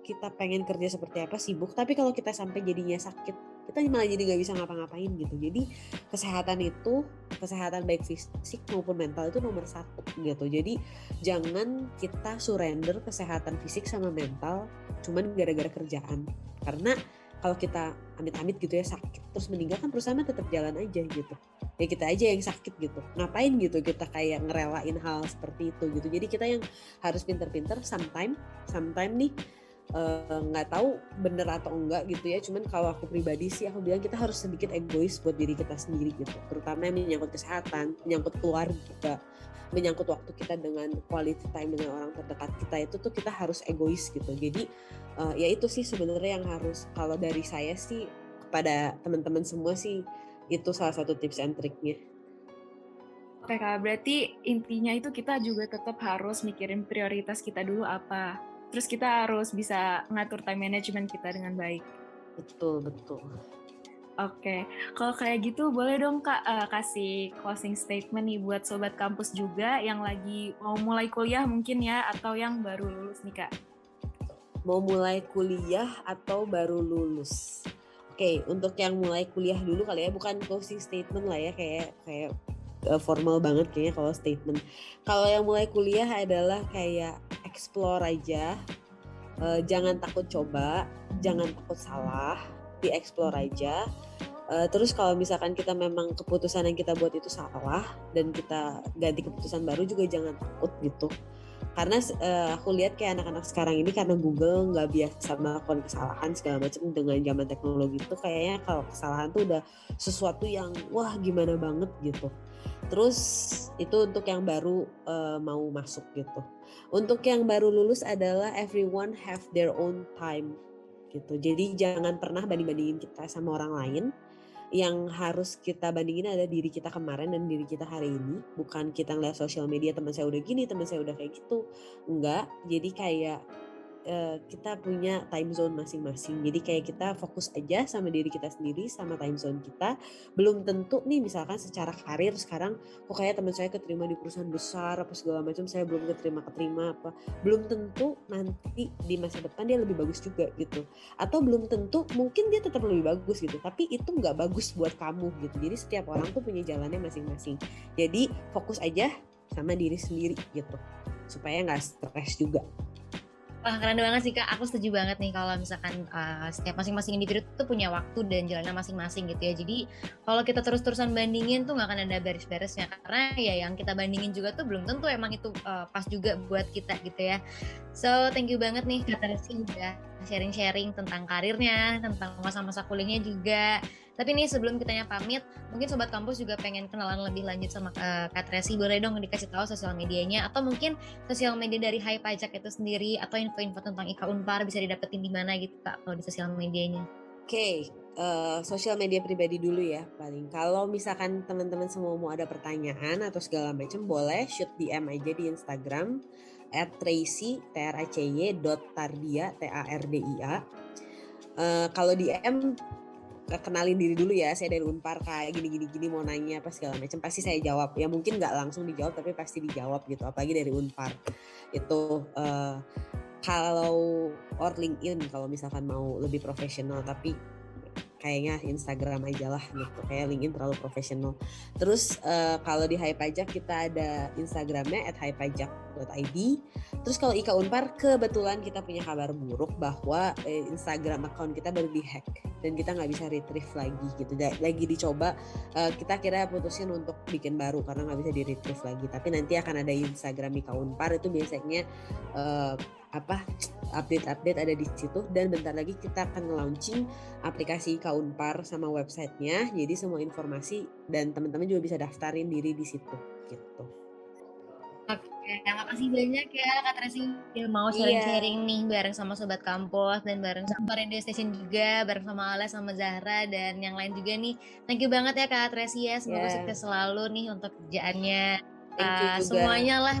kita pengen kerja seperti apa sibuk tapi kalau kita sampai jadinya sakit kita malah jadi nggak bisa ngapa-ngapain gitu. Jadi kesehatan itu kesehatan baik fisik maupun mental itu nomor satu gitu. Jadi jangan kita surrender kesehatan fisik sama mental cuman gara-gara kerjaan. Karena kalau kita amit-amit gitu ya sakit terus meninggal kan perusahaan tetap jalan aja gitu. Ya kita aja yang sakit gitu. Ngapain gitu kita kayak ngerelain hal seperti itu gitu. Jadi kita yang harus pinter-pinter sometime sometime nih Eh, nggak uh, tahu bener atau enggak gitu ya. Cuman kalau aku pribadi sih aku bilang kita harus sedikit egois buat diri kita sendiri gitu. Terutama yang menyangkut kesehatan menyangkut keluarga menyangkut waktu kita dengan quality time dengan orang terdekat kita itu tuh kita harus egois gitu jadi uh, ya itu sih sebenarnya yang harus kalau dari saya sih kepada teman-teman semua sih itu salah satu tips and triknya Oke kak, berarti intinya itu kita juga tetap harus mikirin prioritas kita dulu apa terus kita harus bisa ngatur time management kita dengan baik. Betul, betul. Oke, kalau kayak gitu boleh dong Kak uh, kasih closing statement nih buat sobat kampus juga yang lagi mau mulai kuliah mungkin ya atau yang baru lulus nih Kak. Mau mulai kuliah atau baru lulus. Oke, untuk yang mulai kuliah dulu kali ya, bukan closing statement lah ya kayak kayak uh, formal banget kayaknya kalau statement. Kalau yang mulai kuliah adalah kayak explore aja uh, jangan takut coba jangan takut salah di explore aja. Uh, terus kalau misalkan kita memang keputusan yang kita buat itu salah dan kita ganti keputusan baru juga jangan takut gitu. Karena uh, aku lihat kayak anak-anak sekarang ini karena Google nggak biasa melakukan kesalahan segala macam dengan zaman teknologi itu kayaknya kalau kesalahan tuh udah sesuatu yang wah gimana banget gitu. Terus itu untuk yang baru uh, mau masuk gitu. Untuk yang baru lulus adalah everyone have their own time gitu. Jadi jangan pernah banding-bandingin kita sama orang lain. Yang harus kita bandingin ada diri kita kemarin dan diri kita hari ini. Bukan kita ngeliat sosial media teman saya udah gini, teman saya udah kayak gitu. Enggak. Jadi kayak uh, kita punya time zone masing-masing. Jadi kayak kita fokus aja sama diri kita sendiri, sama time zone kita. Belum tentu nih misalkan secara karir sekarang kok kayak teman saya keterima di perusahaan besar apa segala macam, saya belum keterima keterima apa. Belum tentu nanti di masa depan dia lebih bagus juga gitu. Atau belum tentu mungkin dia tetap lebih bagus gitu, tapi itu nggak bagus buat kamu gitu. Jadi setiap orang tuh punya jalannya masing-masing. Jadi fokus aja sama diri sendiri gitu supaya nggak stres juga. Wah keren banget sih kak, aku setuju banget nih kalau misalkan uh, setiap masing-masing individu tuh punya waktu dan jalannya masing-masing gitu ya. Jadi kalau kita terus-terusan bandingin tuh nggak akan ada beres-beresnya karena ya yang kita bandingin juga tuh belum tentu emang itu uh, pas juga buat kita gitu ya. So thank you banget nih kak Teresi udah sharing-sharing tentang karirnya, tentang masa-masa kuliahnya juga. Tapi nih sebelum kitanya pamit, mungkin sobat kampus juga pengen kenalan lebih lanjut sama uh, Kak Tracy. Boleh dong dikasih tahu sosial medianya atau mungkin sosial media dari Hai Pajak itu sendiri atau info-info tentang Ika Unpar bisa didapetin di mana gitu Kak kalau di sosial medianya. Oke, okay, uh, sosial media pribadi dulu ya paling. Kalau misalkan teman-teman semua mau ada pertanyaan atau segala macam boleh shoot DM aja di Instagram at tracy t r a c y dot tardia t a r d i a. Uh, kalau DM kenalin diri dulu ya saya dari Unpar kayak gini gini gini mau nanya apa segala macam pasti saya jawab. Ya mungkin nggak langsung dijawab tapi pasti dijawab gitu apalagi dari Unpar. Itu uh, kalau or LinkedIn kalau misalkan mau lebih profesional tapi kayaknya Instagram aja lah gitu kayak LinkedIn terlalu profesional. Terus uh, kalau di Hai Pajak kita ada Instagramnya at haipajak.id terus kalau Ika Unpar kebetulan kita punya kabar buruk bahwa eh, Instagram account kita baru dihack dan kita nggak bisa retrieve lagi gitu. Lagi dicoba uh, kita kira putusin untuk bikin baru karena nggak bisa di retrieve lagi. Tapi nanti akan ada Instagram Ika Unpar itu biasanya uh, apa update-update ada di situ dan bentar lagi kita akan launching aplikasi Kaunpar sama websitenya jadi semua informasi dan teman-teman juga bisa daftarin diri di situ gitu. Oke, terima kasih banyak ya Kak Tracy yang mau iya. sharing-sharing nih bareng sama Sobat Kampus dan bareng sama Radio Station juga, bareng sama Ala sama Zahra dan yang lain juga nih. Thank you banget ya Kak Tracy ya, semoga yeah. sukses selalu nih untuk kerjaannya. Uh, semuanya lah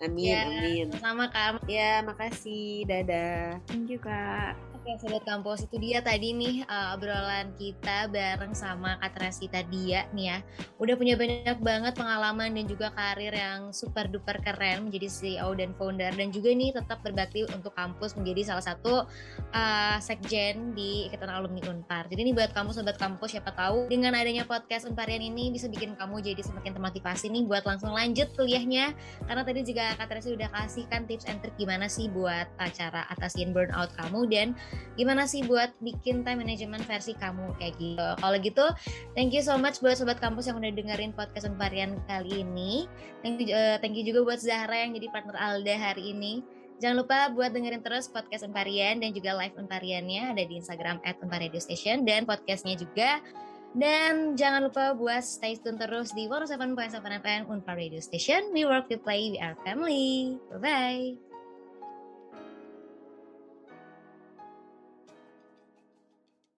Amin, ya, amin. Sama Kak. Ya, makasih. Dadah. Thank you, Kak. Oke, Sobat Kampus, itu dia tadi nih uh, obrolan kita bareng sama Kak Trasita Dia nih ya. Udah punya banyak banget pengalaman dan juga karir yang super duper keren menjadi CEO dan founder dan juga nih tetap berbakti untuk kampus menjadi salah satu uh, sekjen di Ikatan Alumni Unpar. Jadi ini buat kamu Sobat Kampus, siapa tahu dengan adanya podcast Unparian ini bisa bikin kamu jadi semakin termotivasi nih buat langsung lanjut kuliahnya. Karena tadi juga Kak Trasita udah kasih kan tips and trick gimana sih buat uh, cara atasin burnout kamu dan gimana sih buat bikin time management versi kamu kayak gitu. Kalau gitu, thank you so much buat sobat kampus yang udah dengerin podcast Unparian kali ini. Thank you, uh, thank you juga buat Zahra yang jadi partner Alda hari ini. Jangan lupa buat dengerin terus podcast Unparian dan juga live Unpariannya ada di Instagram at Station dan podcastnya juga. Dan jangan lupa buat stay tune terus di 107.7 FM Unpar Radio Station. We work, we play, we are family. Bye-bye.